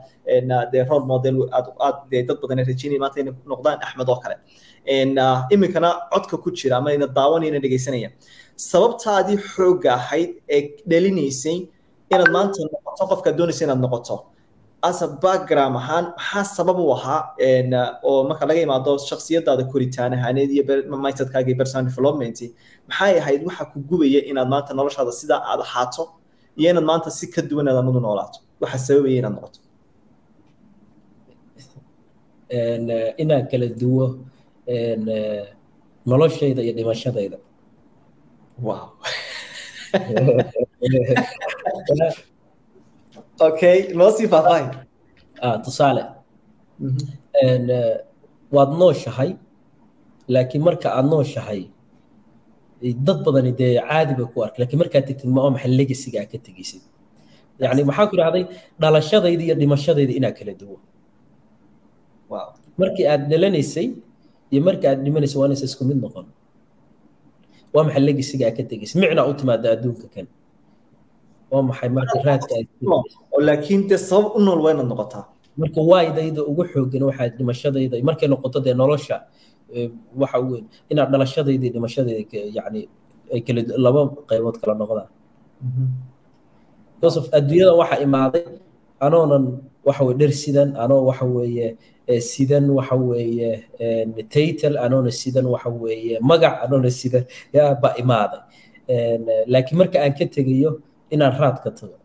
dee role model aad aad dad badan ay rajeynaya maanta inay noqdaan axmed oo kale. Iminkana codka ku jira ama ina daawanayna dhegaysanaya sababtaadii xoogga ahayd ee dhalinaysay inaad maanta noqoto qofka doonaysa inaad noqoto asa background ahaan maxaa sabab u ahaa oo marka laga imaado shaksiyadaada koritaan ahaaneed iyo mindsetkaaga iyo personal development maxay ahayd waxa ku gubaya inaad maanta noloshaada sidaa aad ahaato iyo inaad maanta si ka duwan aad anu noolaato? Waxa sababaya inaad noqoto. Inaan kala duwo noloshayda iyo dhimashadayda wow okay noo sii faahfaahin tusaale. Waad nooshahay laakiin marka aad nooshahay dad badani dee caadi bay ku arka lakiin markaad tegtid ma maxay legasiga aad ka tegeysid yani maxaa ku idhahday dhalashadayda iyo dhimashadayda inaa kala duwo markii aad dhalanaysay iyo marka aad dhimanaysay waa inaysa isku mid noqon. Waa maxay legasiga aad ka tegeysid micnaa u timaada adduunka kan waa maxay marka raadka laakiin dee sabab u nool waa inaad noqotaa. Marka waydayda ugu xoogan waxaa dhimashadayda markay noqoto dee nolosha waxa weyn inaad dhalashadayda dhimashadayda yani ay kala laba qaybood kala noqdaan. Because of adduunyada waxa imaaday anoonan waxa weye dher sidan anoo waxa weeye sidan waxa weeye title anoona sidan waxa weeye magac anoona sidan yaa ba imaaday. Laakiin marka aan ka tegayo inaan raad ka tago.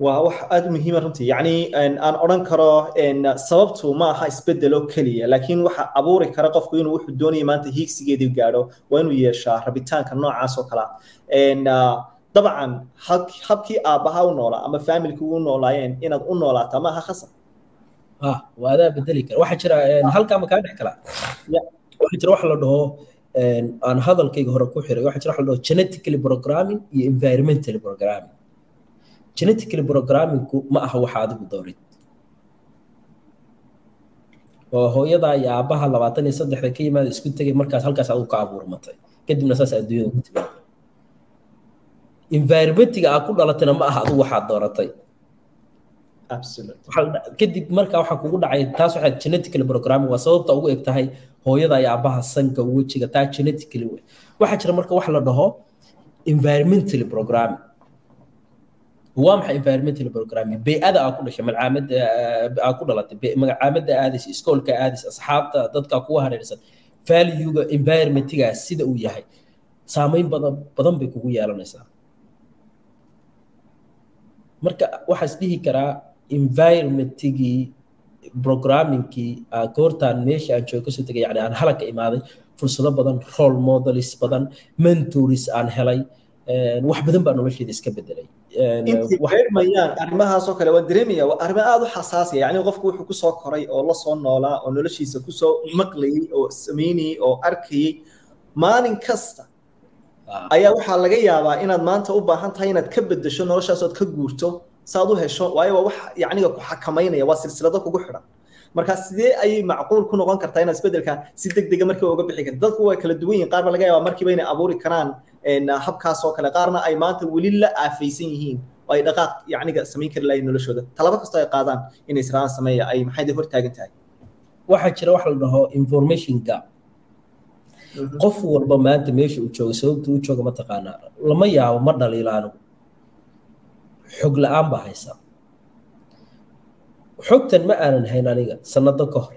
Waa wax aada u muhiima runtii. Yacni aan odhan karo sababtu ma aha isbedelo keliya laakiin waxa abuuri kara qofku inuu wuxuu doonaya maanta hiigsigeedii gaadho waa inuu yeeshaa rabitaanka noocaas oo kale. Dabcan habkii aabbaha u noolaa ama faamilkii u noolaayeen inaad u noolaataa ma aha khasab. Waa adaa bedeli kara. Waxaa jira halkaa ma kaa dhex kalaa waxaa jira wax la dhaho aan hadalkayga hore ku xiray waxaa jira wax la dhaho genetically programming iyo environmentally programming. Genetically programmingku ma aha waxa adigu doorid oo hooyadaa iyo aabbaha labaatan iyo saddexda ka yimaada isku tegay markaas halkaas adigu ka abuurmatay. Kadibna saas adduunyada ku timaada environmentiga aad ku dhalatayna ma aha adigu waxaad dooratay kadib marka waxaa kugu dhacay taas waxaa genetically programming waa sababta ugu eg tahay hooyada iyo aabbaha sanka wejiga taa genetically wey waxaa jira marka wax la dhaho environmentally programming waa maxay environmental programming? Bey'ada aa ku dhashay malcaamada aa ku dhalatay. Magacaamada aadaysa iskoolka aadaysa asxaabta dadka kugu hareersan valuega environmentigaas sida uu yahay saameyn badan badan bay kugu yeelanaysaa marka waxaas dhihi karaa environmentigii programmingkii goortaan meesha aan jooga ka soo tegay yani aan halaka imaaday fursado badan role models badan mentors aan helay wax badan baa nolosheeda iska bedelay mayaan arrimahaasoo kale waan dareemaya waa arrimo aada u xasaasiya yacni qofku wuxuu ku soo koray oo la soo noolaa oo noloshiisa ku soo maqlayay oo samaynayay oo arkayay maalin kasta. Ayaa waxaa laga yaabaa inaad maanta u baahan tahay inaad ka bedesho noloshaas ood ka guurto saad u hesho waayo waa wax yacniga ku xakamaynaya waa silsilado kugu xidhan marka sidee ayay macquul ku noqon kartaa inaad isbeddelka si degdega markiiba uga bixi karta dadku way kala duwan yihiin qaar ba laga yaabaa markiiba inay abuuri karaan habkaas oo kale qaarna ay maanta weli la aafaysan yihiin oo ay dhaqaaq yacniga samayn kari lahayn noloshooda. Talabo kastoo ay qaadaan inay israan sameeya ay maxay hor taagan tahay? Waxaa jira wax la dhaho information gap. Qof walba maanta meesha uu jooga sababta uu jooga mataqaanaa lama yaabo ma dhaliilaano xog la'aan baa haysa. Xogtan ma aanan hayn aniga sanado ka hor.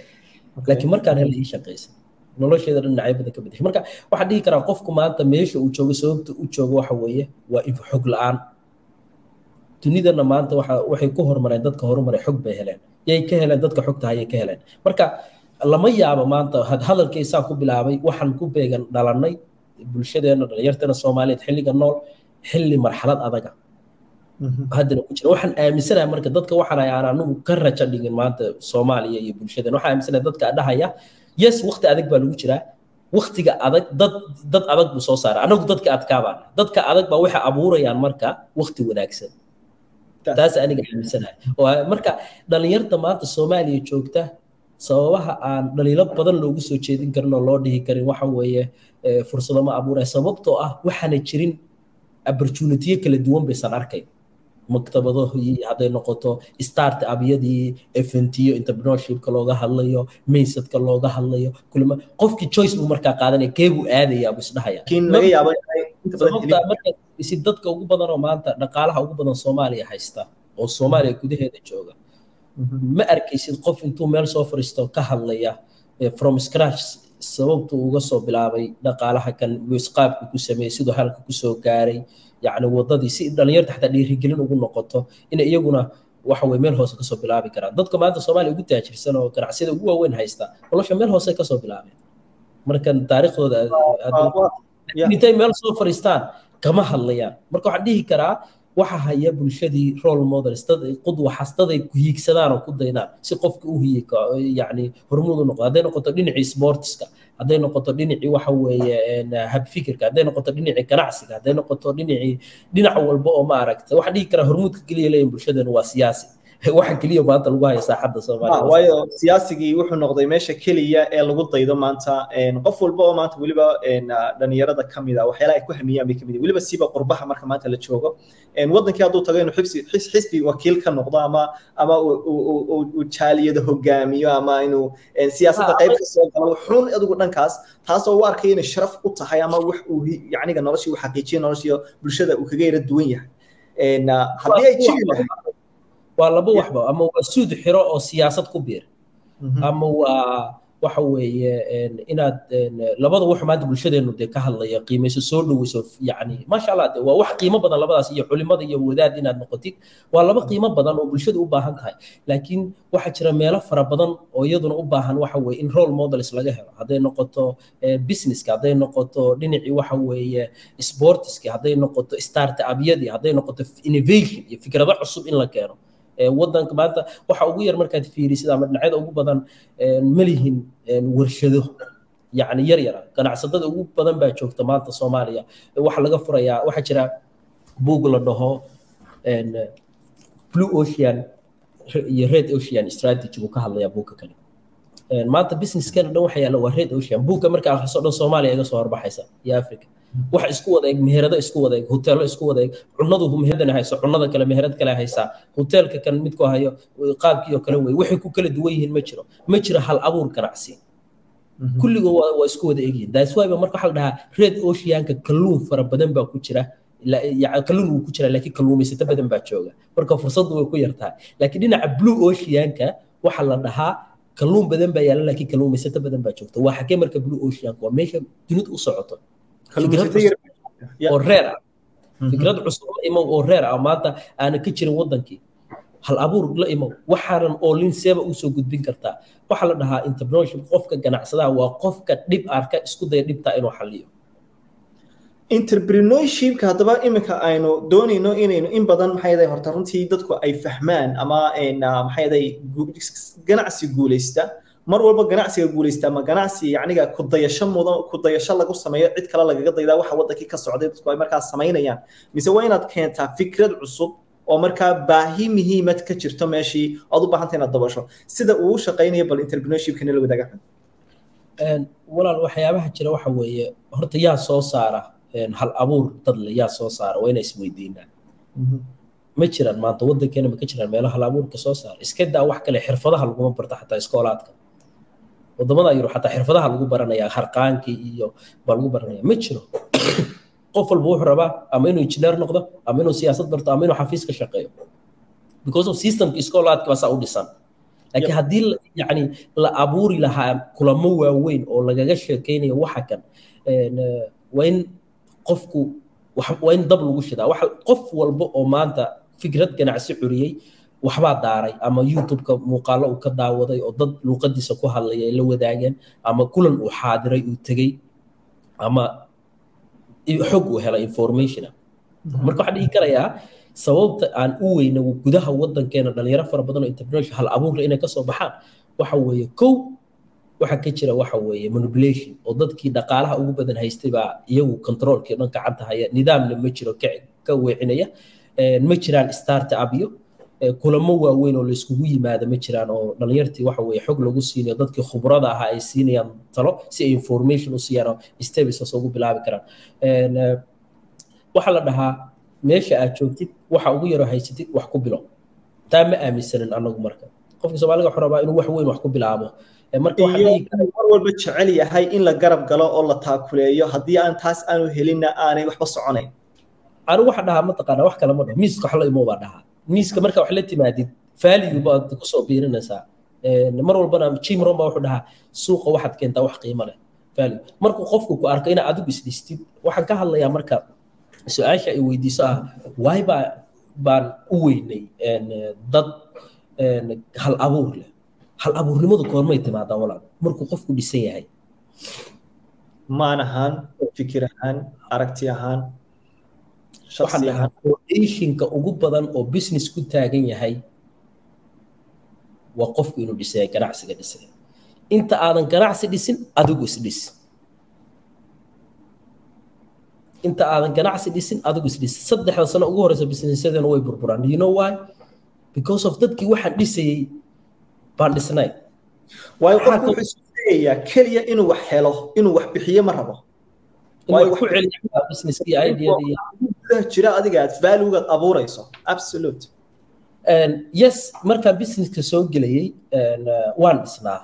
Laakiin markaan hela ii shaqaysa nolosheeda dhinacyo badan ka bedeshay. Marka waxaan dhihi karaa qofku maanta meesha uu joogo sababta uu joogo waxa weeye waa xog la'aan. Dunidana maanta waxa waxay ku horumareen dadka horumaray xog bay heleen. Yay ka heleen dadka xogta hayay ka heleen. Marka lama yaabo maanta hadalkaysaa ku bilaabay waxaan ku beegan dhalannay bulshadeena dhalinyarteena soomaaliyeed xilliga nool xilli marxalad adaga haddana ku jira waxaan aaminsanahay marka dadka waxaan aan anigu ka raja dhigin maanta soomaaliya iyo bulshadeena waxaan aaminsanahay dadka dhahaya yes waqti adag baa lagu jiraa. Waqtiga adag dad dad adag buu soo saaray anagu dadka adkaabaan. Dadka adag baa waxay abuurayaan marka waqti wanaagsan. Taas. Aniga aaminsanahay. Marka dhalinyarta maanta soomaaliya joogta sababaha aan dhaliilo badan loogu soo jeedin karin oo loo dhihi karin waxa weeye fursado ma abuuraya sababtoo ah waxaana jirin opportunitiyo kala duwan baysan arkayn maktabado hadday noqoto start abyadii eventiyo entrepreneurshipka looga hadlayo maysadka looga hadlayo kulma qofkii choice buu markaa qaadanaya kee buu aadaya buu isdhahaya si dadka ugu badan oo maanta dhaqaalaha ugu badan soomaaliya haysta oo soomaaliya gudaheeda jooga ma arkaysid qof intuu meel soo fariisto ka hadlaya from scratch sababtu uga soo bilaabay dhaqaalaha kan wisqaabku ku sameeyey siduu halka ku soo gaaray yacni wadadii si dhalinyarta xataa dhiirigelin ugu noqoto in iyaguna waxa weye meel hoose ka soo bilaabi karaan. Dadka maanta soomaaliya ugu taajirsan oo ganacsiyada ugu waaweyn haysta nolosha meel hoose ka soo bilaabeen. Marka taariikhdooda intay meel soo fariistaan kama hadlayaan. Marka waxaan dhihi karaa waxa haya bulshadii role models dad qudwaxas dad ay ku hiigsadaan oo ku daydaan si qofka u hiye yani hormuud u noqdo. Hadday noqoto dhinacii sportiska hadday noqoto dhinacii waxa weeye habfikirka hadday noqoto dhinacii ganacsiga hadday noqoto dhinacii dhinac walba oo ma aragta waxaan dhihi karaa hormuudka keliya leeyihiin bulshadeenu waa siyaasi waxa keliya maanta lagu haya saaxadda soomaaliya waayo siyaasigii wuxuu noqday meesha keliya ee lagu daydo maanta qof walba oo maanta weliba dhalinyarada ka mid a waxyaalaha ay ku hamiyaan bay ka mid weliba siba qurbaha marka maanta la joogo. Wadankii hadduu tago inuu xibsi xisbi wakiil ka noqdo ama ama uu jaaliyada hogaamiyo ama inuu siyaasadda qayb ka soo galo xun adigu dhankaas taasoo u arkaya inay sharaf u tahay ama wax uu yacniga noloshii uu xaqiijiyo noloshii bulshada uu kaga yara duwan yahay. Haddii ay jiri lahayd waa laba waxba ama waa suud xiro oo siyaasad ku biir. Ama waa waxa weeye inaad labada wax maanta bulshadeenu dee ka hadlaya qiimayso soo dhoweyso yani maasha allah de waa wax qiimo badan labadaas iyo culimada iyo wadaad inaad noqotid. Waa laba qiimo badan oo bulshada u baahan tahay. Laakiin waxaa jira meelo fara badan oo iyaduna u baahan waxa weeye in role models laga helo. Hadday noqoto businesska hadday noqoto dhinacii waxa weeye sportiski hadday noqoto startup-yadii hadday noqoto innovation iyo fikrado cusub in la keeno wadanka maanta waxa ugu yar markaad fiirisid ama dhinacyada ugu badan ma lihin warshado. Yacni yar yara ganacsatada ugu badan baa joogta maanta soomaaliya. Waxa laga furayaa waxaa jira buug la dhaho blue ocean iyo red ocean strategy buu ka hadlayaa buugka kale maanta businesskana dhan waxa yaalla waa red ocean. Buugga marka akhriso dhan soomaaliya iga soo horbaxaysa iyo africa wax isku wada eg meherado isku wada eg hoteelo isku wada eg cunadu meheradana hayso cunada kale meherad kale haysaa hoteelka kan midku hayo qaabkii oo kale wey waxay ku kala duwan yihiin ma jiro. Ma jiro hal abuur ganacsi. Kulligoo waa isku wada egyihin that's why ba marka waxaa la dhahaa red oceanka kalluun fara badan baa ku jira kalluun wuu ku jira laakiin kalluumaysato badan baa jooga. Marka fursaddu way ku yartahay. Laakiin dhinaca blue oceanka waxaa la dhahaa kalluun badan baa yaalla laakiin kalluumaysato badan baa joogta. Waa xagee marka blue oceanka waa meesha dunidu u socoto. Oo reer ah. Fikrad cusub la imow oo reer ah. Maanta aanan ka jirin wadankii hal abuur la imow waxaanan oolin seeba u soo gudbin kartaa waxaa la dhahaa entrepreneurship. Qofka ganacsadaha waa qofka dhib arka isku daya dhibtaa inuu xaliyo entrepreneurshipka haddaba iminka aynu doonayno inaynu in badan maxay horta runtii dadku ay fahmaan ama maxay yaday ganacsi guulaysta. Mar walba ganacsiga guulaysta ama ganacsi yacniga ku dayasho mudan ku dayasho lagu sameeyo cid kale lagaga daydaa waxa wadankii ka socday dadku ay markaa samaynayaan. Mise waa inaad keentaa fikrad cusub oo markaa baahi muhiimad ka jirto meeshii aad u baahanta inaad dabasho sida uu shaqaynayo bal entrepreneurshipkana la wadaaga. Walaal waxyaabaha jira waxa weeye horta yaa soo saara hal abuur dad le yaa soo saara waa inay isweydiinaan. Ma jiraan maanta wadankeena ma ka jiraan meelo hal abuurka soo saara? Iska daa wax kale xirfadaha laguma barto xataa iskoolaadka. Wadamada yurub xataa xirfadaha lagu baranaya harqaankii iyo baa lagu baranaya ma jiro. Qof walba wuxuu rabaa ama inuu injineer noqdo ama inuu siyaasad barto ama inuu xafiis ka shaqeeyo. Because of systemka iskoolaadka baa saa u dhisan. Laakiin haddii yani la abuuri lahaa kulamo waaweyn oo lagaga sheekeynayo waxa kan waa in qofku waa in dab lagu shidaa. Qof walba oo maanta fikrad ganacsi curiyey waxbaa daaray ama youtubeka muuqaalo uu ka daawaday oo dad luuqadiisa ku hadlaya ay la wadaageen ama kulan uu xaadiray uu tegey ama xog uu helay informationa. Marka waxaan dhihi karayaa sababta aan u weyna gudaha wadankeena dhalinyaro fara badan oo entrepreneurship hal abuurla inay ka soo baxaan waxa weeye kow waxa ka jira waxa weeye manipulation oo dadkii dhaqaalaha ugu badan haystay iyagu controlkii dhan gacanta haya. Nidaamna ma jiro ka weecinaya. Ma jiraan start upyo kulamo waaweyn oo layskugu yimaada ma jiraan oo dhalinyartii waxa weeye xog lagu siinayo dadkii khubrada ahaa ay siinayaan talo si ay information u siiyaan oo stebisas ugu bilaabi karaan. Waxaa la dhahaa meesha aad joogtid waxa ugu yaroo haysatid wax ku bilow taa ma aaminsanin anagu marka. Qofka soomaaliga wuxuu rabaa inuu wax weyn wax ku bilaabo mar walba jecel yahay in la garab galo oo la taakuleeyo haddii aan taas aanu helinna aanay waxba soconayn anigu waxa dhahaa mataqaanaa wax kale ma dhaho miiska wax la imo baa dhahaa. Miiska marka wax la timaadid value baad ku soo biirinaysaa. Mar walbana jim ron baa wuxuu dhahaa suuqa waxaad keentaa wax qiimo leh value. Markuu qofku ku arko inaad adigu isdhistid waxaan ka hadlayaa marka su'aasha ay weydiiso ah waay baa baan u weynay dad hal abuur leh hal abuurnimadu koormay timaadaa walaal. Markuu qofku dhisan yahay. Maan ahaan fikir ahaan aragti ahaan foundationka ugu badan oo business ku taagan yahay waa qofku inuu dhisay ganacsiga dhisay. Inta aadan ganacsi dhisin adigu isdhis inta aadan ganacsi dhisin adigu isdhis saddexda sano ugu horeysa businessadana way burburaan. You know why? Because of dadkii waxaan dhisayey baan dhisnay waayo qofku wuxuu isu dayayaa keliya inuu wax helo inuu wax bixiyo ma rabo? Waayo ku celiyaa businesskii ideadii jira adiga aad valuegaad abuurayso absolute yes markaan businesska soo gelayey waan dhisnaa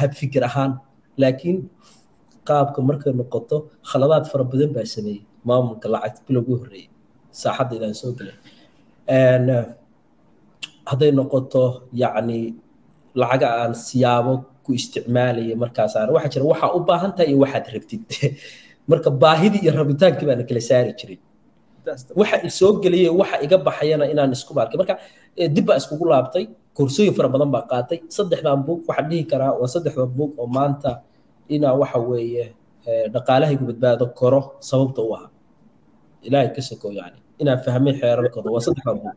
hab fikir ahaan. Laakiin qaabka markay noqoto khaladaad fara badan baa sameeyey. Maamulka lacagta bilowgii horreeyey saaxadda inaan soo gelay. Hadday noqoto yacni lacaga aan siyaabo ku isticmaalaya markaasaan waxaa jira waxaa u baahan tahay iyo waxaad rabtid. Marka baahidii iyo rabitaankii baana kala saari jiray. Waxa isoo geliyay waxa iga baxayana inaan isku baarkay marka dib baa iskugu laabtay koorsooyin fara badan baa qaatay. Saddexdan buug waxaan dhihi karaa waa saddexda buug oo maanta inaa waxa weeye dhaqaalahaygu badbaado koro sababta u ahaa. Ilaahay ka soko yani. Inaan fahmay xeerarkooda waa saddexda buug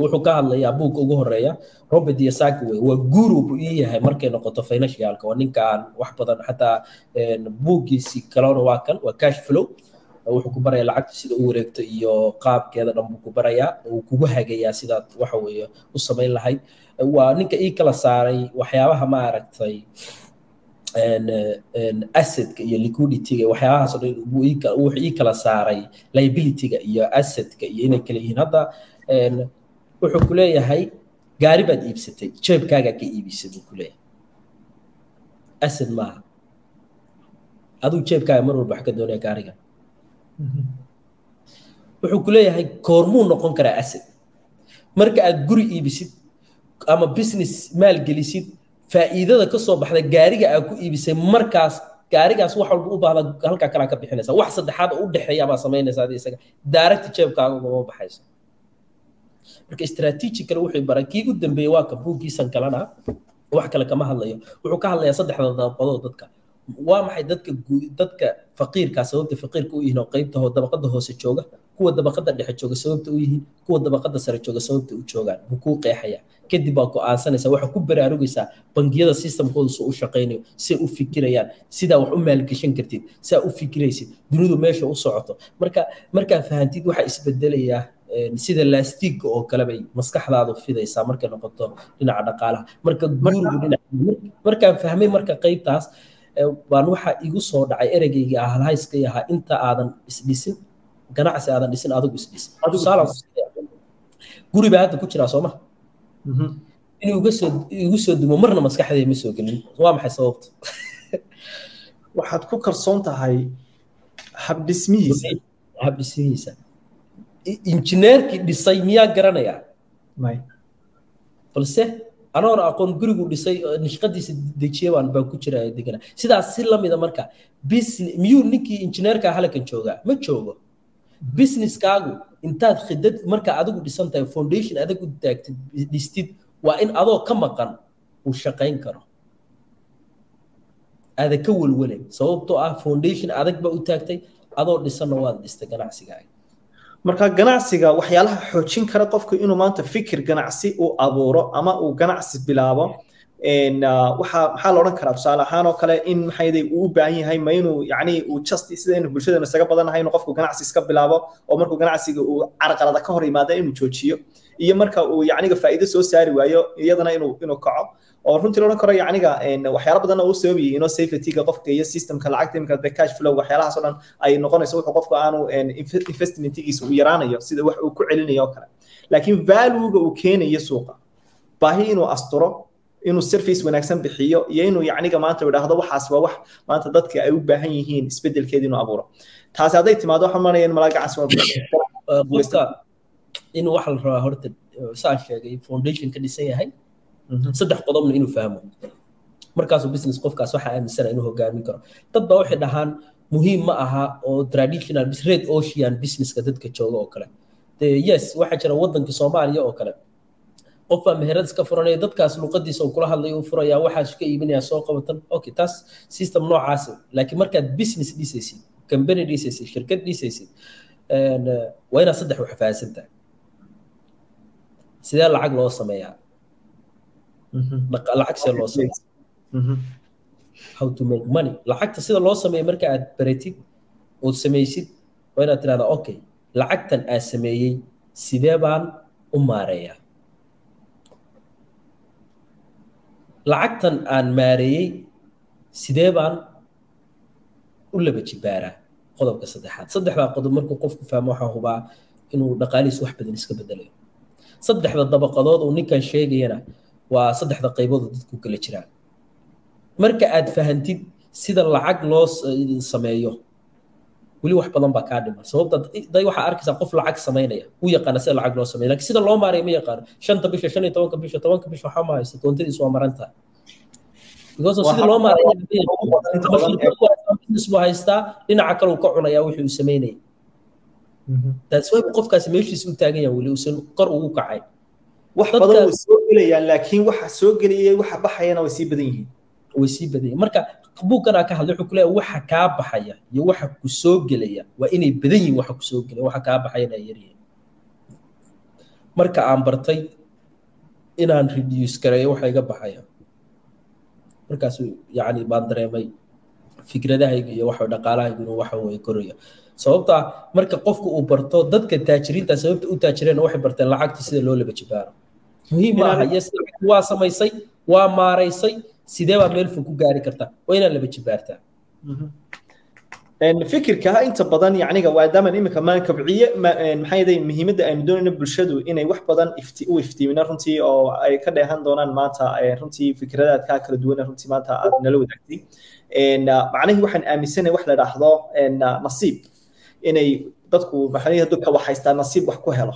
wuxuu ka hadlayaa buugga ugu horreeya robert yasaki wey waa guru buu ii yahay markay noqoto financialka waa ninkaan wax badan xataa buuggiisi kalona waa kan waa cash flow. Wuxuu ku barayaa lacagta sida u wareegto iyo qaabkeeda dhan buu ku barayaa uu kugu hagayaa sidaad waxa u samayn lahayd waa ninka ii kala saaray waxyaabaha maaragtay assetka iyo liquidityga waxyaabahaas wuxuu ii kala saaray liabilityga iyo assetka iyo inay kala yihiin. Hadda wuxuu ku leeyahay gaari baad iibsatay jeebkaagaa ka iibisay buu ku leeyahay. Asset maaha. Adigu jeebkaaga mar walba wax ka doonaya gaariga. Wuxuu ku leeyahay koormuu noqon karaa asset marka aad guri iibisid ama business maalgelisid faa'iidada ka soo baxda gaariga aad ku iibisay markaas gaarigaas wax walba u baahda halkaa kalaa ka bixinaysa. Wax saddexaad u dhexeeya baa samaynaysa adi isaga. Daaragta jeebkaaga ugama baxayso marka strategical wuxuu baray kii u dambeeyey waa ka buuggiisan kalena wax kale kama hadlayo. Wuxuu ka hadlayaa saddexda dabaqadood dadka. Waa maxay dadka dadka faqiirka sababta faqiirka u yihiin oo qaybta dabaqada hoose jooga kuwa dabaqada dhexe jooga sababta u yihiin kuwa dabaqada sare jooga sababta u joogaan? Buu kuu qeexaya kadib baa go'aansanaysa waxaa ku baraarugaysaa bangiyada systemkooda soo u shaqaynayo say u fikirayaan sidaa wax u maalgeshan kartid saa u fikiraysid dunidu meesha u socoto. Marka markaa fahantid waxaa isbedelayaa sida laastiga oo kale bay maskaxdaadu fidaysaa markay noqoto dhinaca dhaqaalaha. Marka guurigu dhinaca markaan fahmay marka qaybtaas baan waxaa igu soo dhacay ereygayga ah halhayska ahaa inta aadan isdhisin ganacsi aadan dhisin adigu isdhisin guri baa hadda ku jiraa sooma inuu iga soo igu soo dumo marna maskaxdayda ma soo gelin. Waa maxay sababta? Waxaad ku kalsoon tahay habdhismihiisa. Habdhismihiisa injineerkii dhisay miyaa garanayaa? Balse anoona aqoon gurigu dhisay nishqadiisa dejiye baan ku jira degana sidaas si lamida marka miyuu ninkii injineerka halkan joogaa? Ma joogo. Businesskaagu intaad khidad marka adigu dhisan tahay foundation adag u taagtid dhistid waa in adoo ka maqan uu shaqayn karo. Aada ka welwelen sababtoo ah foundation adag baa u taagtay adoo dhisanna waad dhistay ganacsigaaga marka ganacsiga waxyaalaha xoojin kara qofku inuu maanta fikir ganacsi uu abuuro ama uu ganacsi bilaabo waxaa maxaa la odhan karaa? Tusaale ahaan oo kale in maxayday uu u baahan yahay ma inuu yacni uu just sida inuu bulshadana isaga badannahay inuu qofku ganacsi iska bilaabo oo markuu ganacsiga uu carqalada ka hor yimaada inuu joojiyo iyo marka uu yacniga faa'iido soo saari waayo iyadana inuu inuu kaco. Oo runtii la karo yacniga waxyaala badan uu sababayay inoo safetyga qofka iyo systemka lacagta imika the cash flow waxyaalahaas oo dhan ay noqonayso wuxuu qofku aanu investmentigiisa uu yaraanayo sida wax uu ku celinayo oo kale. Laakiin valuega uu keenayo suuqa baahi inuu asturo inuu service wanaagsan bixiyo iyo inuu yacniga maanta idhaahdo waxaas waa wax maanta dadka ay u baahan yihiin isbedelkeeda inuu abuuro. Taasi hadday timaado waxaan maraya in malaagacaas qofka in waxa la rabaa horta saan sheegay foundation ka dhisan yahay. Saddex qodobna inuu fahmo. Markaasuu business qofkaas waxa aaminsana inuu hogaamin karo. Dad baa waxay dhahaan muhiim ma aha oo traditional red ocean businesska dadka jooga oo kale. Yes waxaa jira waddanka soomaaliya oo kale. Qof baa meherad iska furanaya dadkaas luqadiisa uu kula hadlayo uu furaya waxaas ka iibinaya soo qabatan okay taas system noocaas laakiin markaad business dhisaysid company dhisaysid shirkad dhisaysid waa inaad saddex wax fahansantahay sidee lacag loo sameeyaa? Lacag see loo sameeyaa? How to make money. Lacagta sida loo sameeyo marka aad baratid ood samaysid waa inaad tirahdaa okay lacagtan aad sameeyey sidee baan u maareeyaa? Lacagtan aan maareeyey sidee baan u laba jibaaraa qodobka saddexaad. Saddexdaa qodob markuu qofku fahmo waxaa hubaa inuu dhaqaalihiis wax badan iska bedelayo saddexda dabaqadood uu ninkan sheegayana waa saddexda qaybood oo dadku kala jiraan marka aad fahantid sida lacag loo sameeyo weli wax badan baa kaa dhiman sababta day waxaa arkaysaa qof lacag samaynaya u yaqaana sida lacag loo sameeyo laakiin sida loo maareeyo ma yaqaano shanta bisha shan iyo tobanka bisha tobanka bisha waxaa ma haysta koontadiis waa maran tahay because sida loo haystaa dhinaca kale uu ka cunayaa wixii uu samaynayay taas way qofkaasi meeshiisa u taagan yahay weli uusan kor ugu kacay. Wax badan way soo gelayaan laakiin waxa soo geliyay waxa baxayana way sii badan yihiin. Way sii badan yihiin. Marka buugganaa ka hadlay wuxuu ku leeyahay waxa kaa baxaya iyo waxa ku soo gelaya. Waa inay badan yihiin waxa ku soo gelaya waxa kaa baxayana ay yaryihiin marka aan bartay inaan reduce gareeyo waxa iga baxaya. Markaas yacni baan dareemay fikradahayga iyo waxa dhaqaalahayga inuu waxa weye koraya sababta marka qofku uu barto dadka taajiriinta sababta u taajireen waxay barteen lacagta sida loo laba jibaaro. Muhiim maaha yes waa samaysay waa maaraysay sidee baa meel fog ku gaari kartaa waa inaad laba jibaartaa. Fikirka inta badan yacniga maadaaman iminka maan kabciye maxaa yeelay muhiimadda aynu doonayno bulshadu inay wax badan u iftiimina runtii oo ay ka dheehan doonaan maanta runtii fikradaadka kala duwan runtii maanta aad nala wadaagtay. Macnihii waxaan aaminsanahay wax la dhaahdo nasiib inay dadku maxaa dadka wax haystaa nasiib wax ku helo.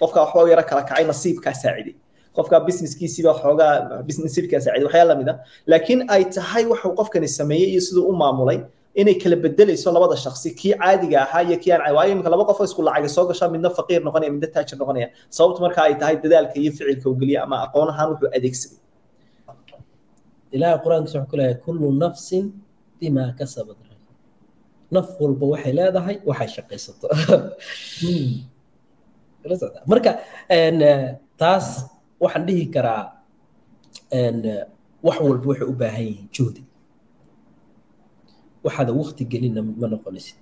Qofka waxba u yara kala kacay nasiibkaa saaciday qofka businesskiisiiba xoogaa nasiibkaa saaciday waxyaa la mid a laakiin ay tahay waxuu qofkani sameeyey iyo siduu u maamulay inay kala bedelayso labada shaksi kii caadiga ahaa iyo kii aan laba qof isku lacag soo gashaa midna faqiir noqonaya midna taajir noqonaya. Sababtu marka ay tahay dadaalka iyo ficilka uu geliya ama aqoon ahaan wuxuu adeegsaday. Ilaahay qur'aankiisa wuxuu ku leeyahay kullu nafsin bimaa kasabat naf walba waxay leedahay waxay shaqaysato. Marka taas waxaan dhihi karaa wax walba waxay u baahan yihiin juhdi. Waxaada waqti gelina ma noqonaysid.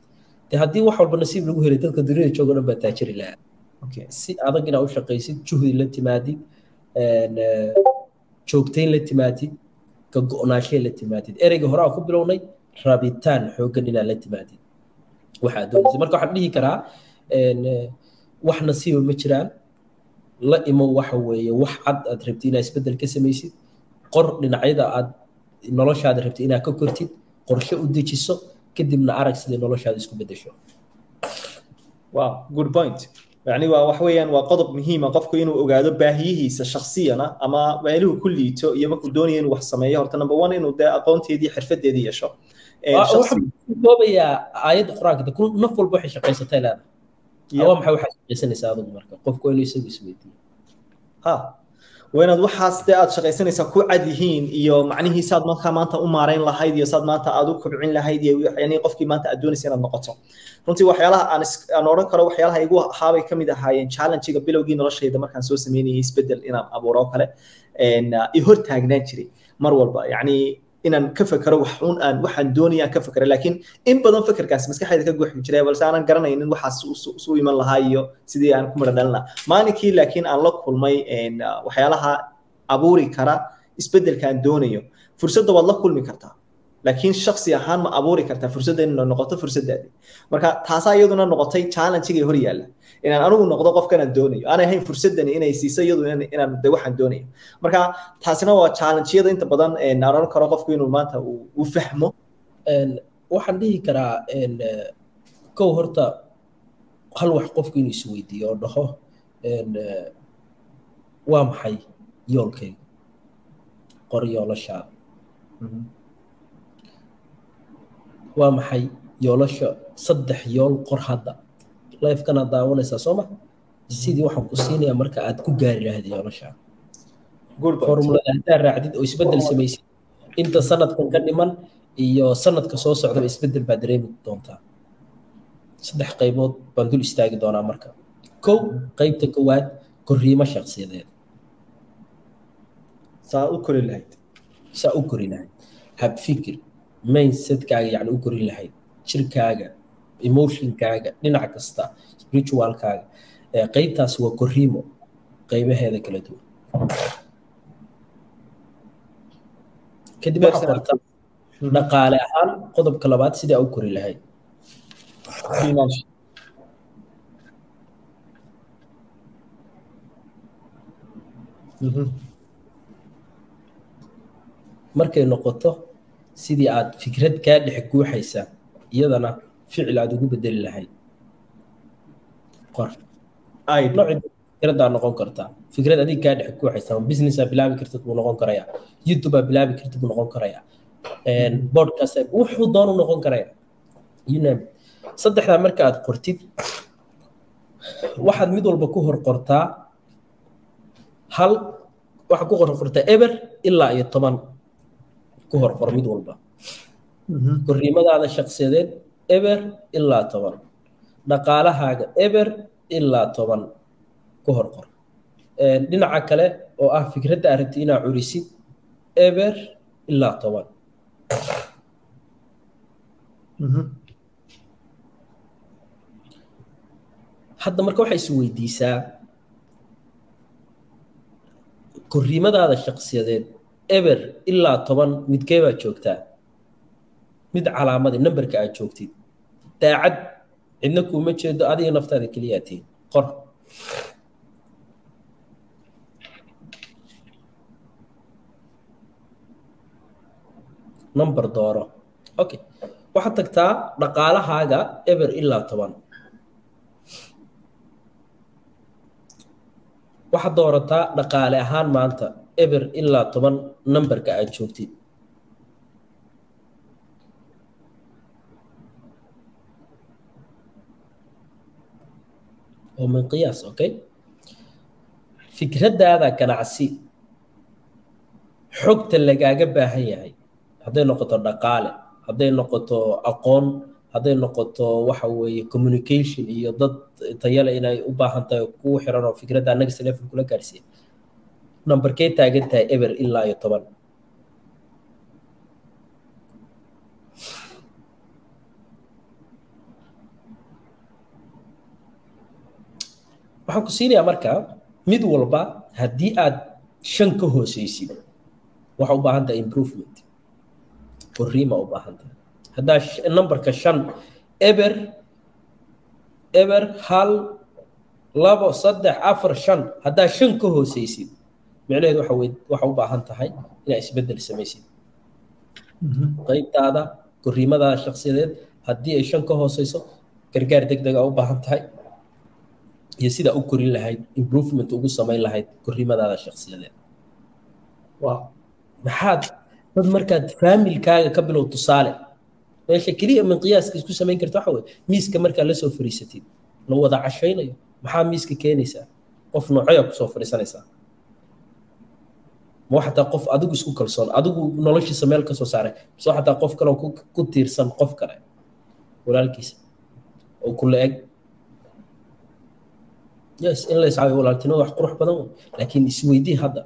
De haddii wax walba nasiib lagu helay dadka duniyada jooga dhan baa taajiri lahaa. Si adag inaad u shaqaysid juhdi la timaadid joogtayn la timaadid ka go-naashay la timaadid. Ereyga hore aan ku bilownay rabitaan xooggan inaad la timaadid waxaad doonaysid marka waxaan dhihi karaa wax nasiiba ma jiraan. La imo waxa weeye wax cad aad rabtid inaad isbeddel ka samaysid. Qor dhinacyada aad noloshaada rabtid inaad ka kortid. Qorshe u dejiso kadibna arag sidai noloshaada isku bedesho wow good point. Yani waa wax weeyaan waa qodob muhiima. Qofku inuu ogaado baahiyihiisa shaksiyana ama meeluhu ku liito iyo markuu doonaya inuu wax sameeyo horta number one inuu dee aqoonteedii xirfadeedii yeesho koobayaa aayadda qur'aanka. Naf walba waxay shaqaysatay leedahay awa maxay waxaa shaqaysanaysaa adigu marka? Qofku inuu isagu isweydiiyo. Ha. Waa inaad waxaas dee aad shaqaysanaysaa ku cad yihiin iyo macnihiisaad markaa maanta u maarayn lahayd iyo saad maanta aad u kobcin lahayd iyo yani qofkii maanta aad doonaysa inaad noqoto. Runtii waxyaalaha aan aan odhan karo waxyaalaha igu ahaabay ka mid ahaayeen challenge-ga bilowgii noloshayda markaan soo sameynayay isbeddel inaan abuuro kale i hor taagnaan jiray mar walba. Yacni inaan ka fekero wax un aan waxaan doonaya ka fekero laakiin in badan fekerkaasi maskaxdayda ka guuxi jiray balse aanan garanaynin waxaas su iman lahaa iyo sidii aan ku mara dhalin lahaa. Maalinkii laakiin aan la kulmay waxyaalaha abuuri kara isbeddelka aan doonayo. Fursadda waad la kulmi kartaa laakiin shaksi ahaan ma abuuri kartaa fursadda inay noqoto fursaddaadi marka taasaa iyaduna noqotay challenge-ga hor yaalla. Inaan anigu noqdo qofkanaan doonayo. Aanay ahayn fursaddani inay siiso iyadu inaan de waxaan doonayo. Marka taasina waa challenge-yada inta badan oran karo qofku inuu maanta uu fahmo. Waxaan dhihi karaa kow horta hal wax qofku inuu isweydiiyo oo dhaho waa maxay yoolkaygu? Qor yoolashaada waa maxay yoolasha saddex yool qor hadda? Lifekanaad daawanaysaa soo ma? Sidii waxaan ku siinayaa marka aad ku gaari lahayd yoolashaa formulada haddaa raacdid oo isbeddel samaysid. Inta sanadkan ka dhiman iyo sanadka soo socdaba isbeddel baa dareemi doontaa. Saddex qaybood baan dul istaagi doonaa marka. Kow qaybta kowaad korriimo shakhsiyadeed. Saa u kori lahayd. Saa u kori lahayd. Habfikir mindsetkaaga yani u korin lahayd jirkaaga emotionkaaga dhinac kasta spiritualkaaga qaybtaas waa korriimo qaybaheeda kala duwan. Kadib dhaqaale ahaan qodobka labaad sidaa u kori lahayd markay noqoto sidii aad fikrad kaa dhex guuxaysa iyadana ficil aad ugu bedeli lahayd. Fikradaa noqon kartaa. Fikrad adig kaa dhex guuxaysa businessaa bilaabi kartid buu noqon karayaa. Youtubea bilaabi kartid buu noqon karayaa. Podcast wuxuu doonu noqon karayaa. Saddexdaa marka aad qortid waxaad mid walba ku hor qortaa hal waxaad ku hor qortaa eber ilaa iyo toban ku hor qor mid walba. Korriimadaada shakhsiyadeed eber ilaa toban. Dhaqaalahaaga eber ilaa toban. Ku hor qor dhinaca kale oo ah fikradda aad rabtid inaad curisid eber ilaa toban. Hadda marka waxay is weydiisaa korriimadaada shakhsiyadeed eber ilaa toban midkee baad joogtaa? Mid calaamadi namberka aad joogtid. Daacad cidna kuuma jeedo adiga naftaada keliyaa tihin qor. Number dooro. Okay waxaad tagtaa dhaqaalahaaga eber ilaa toban. Waxaad doorataa dhaqaale ahaan maanta eber ilaa toban namberka aad joogtid oo min qiyaas okay? Fikraddaada ganacsi xogta lagaaga baahan yahay hadday noqoto dhaqaale hadday noqoto aqoon hadday noqoto waxa weeye communication iyo dad tayale inay u baahan tahay kuu xiran oo fikradda annaga telephone kula gaarsiiya numberkee taagan tahay eber ilaa iyo toban. Waxaan ku siinayaa marka mid walba haddii aad shan ka hooseysid waxa u baahan tahay improvement. Korriima u baahan tahay. Haddaa numberka shan eber eber hal labo saddex afar shan haddaa shan ka hooseysid micnaheedu waxa u baahan tahay inaad isbeddel samaysid. Qaybtaada korriimadaada shakhsiyadeed haddii ay shan ka hooseyso gargaar deg dega u baahan tahay. Iyo sidaa u korin lahayd improvement ugu samayn lahayd korriimadaada shakhsiyadeed maxaad dad markaad faamilkaaga ka bilow tusaale meesha keliya min qiyaaska isku samayn karta waxa weye miiska markaad la soo fariisatid la wada cashaynayo maxaa miiska keenaysaa? Qof noocoyaa ku soo fadhiisanaysaa ma xataa qof adigu isku kalsoon adigu noloshiisa meel ka soo saaray mise xataa qof kale ku tiirsan qof kale. Walaalkiisa oo kula eg yes in la walaaltinimada wax qurux badan laakiin isweydii hadda.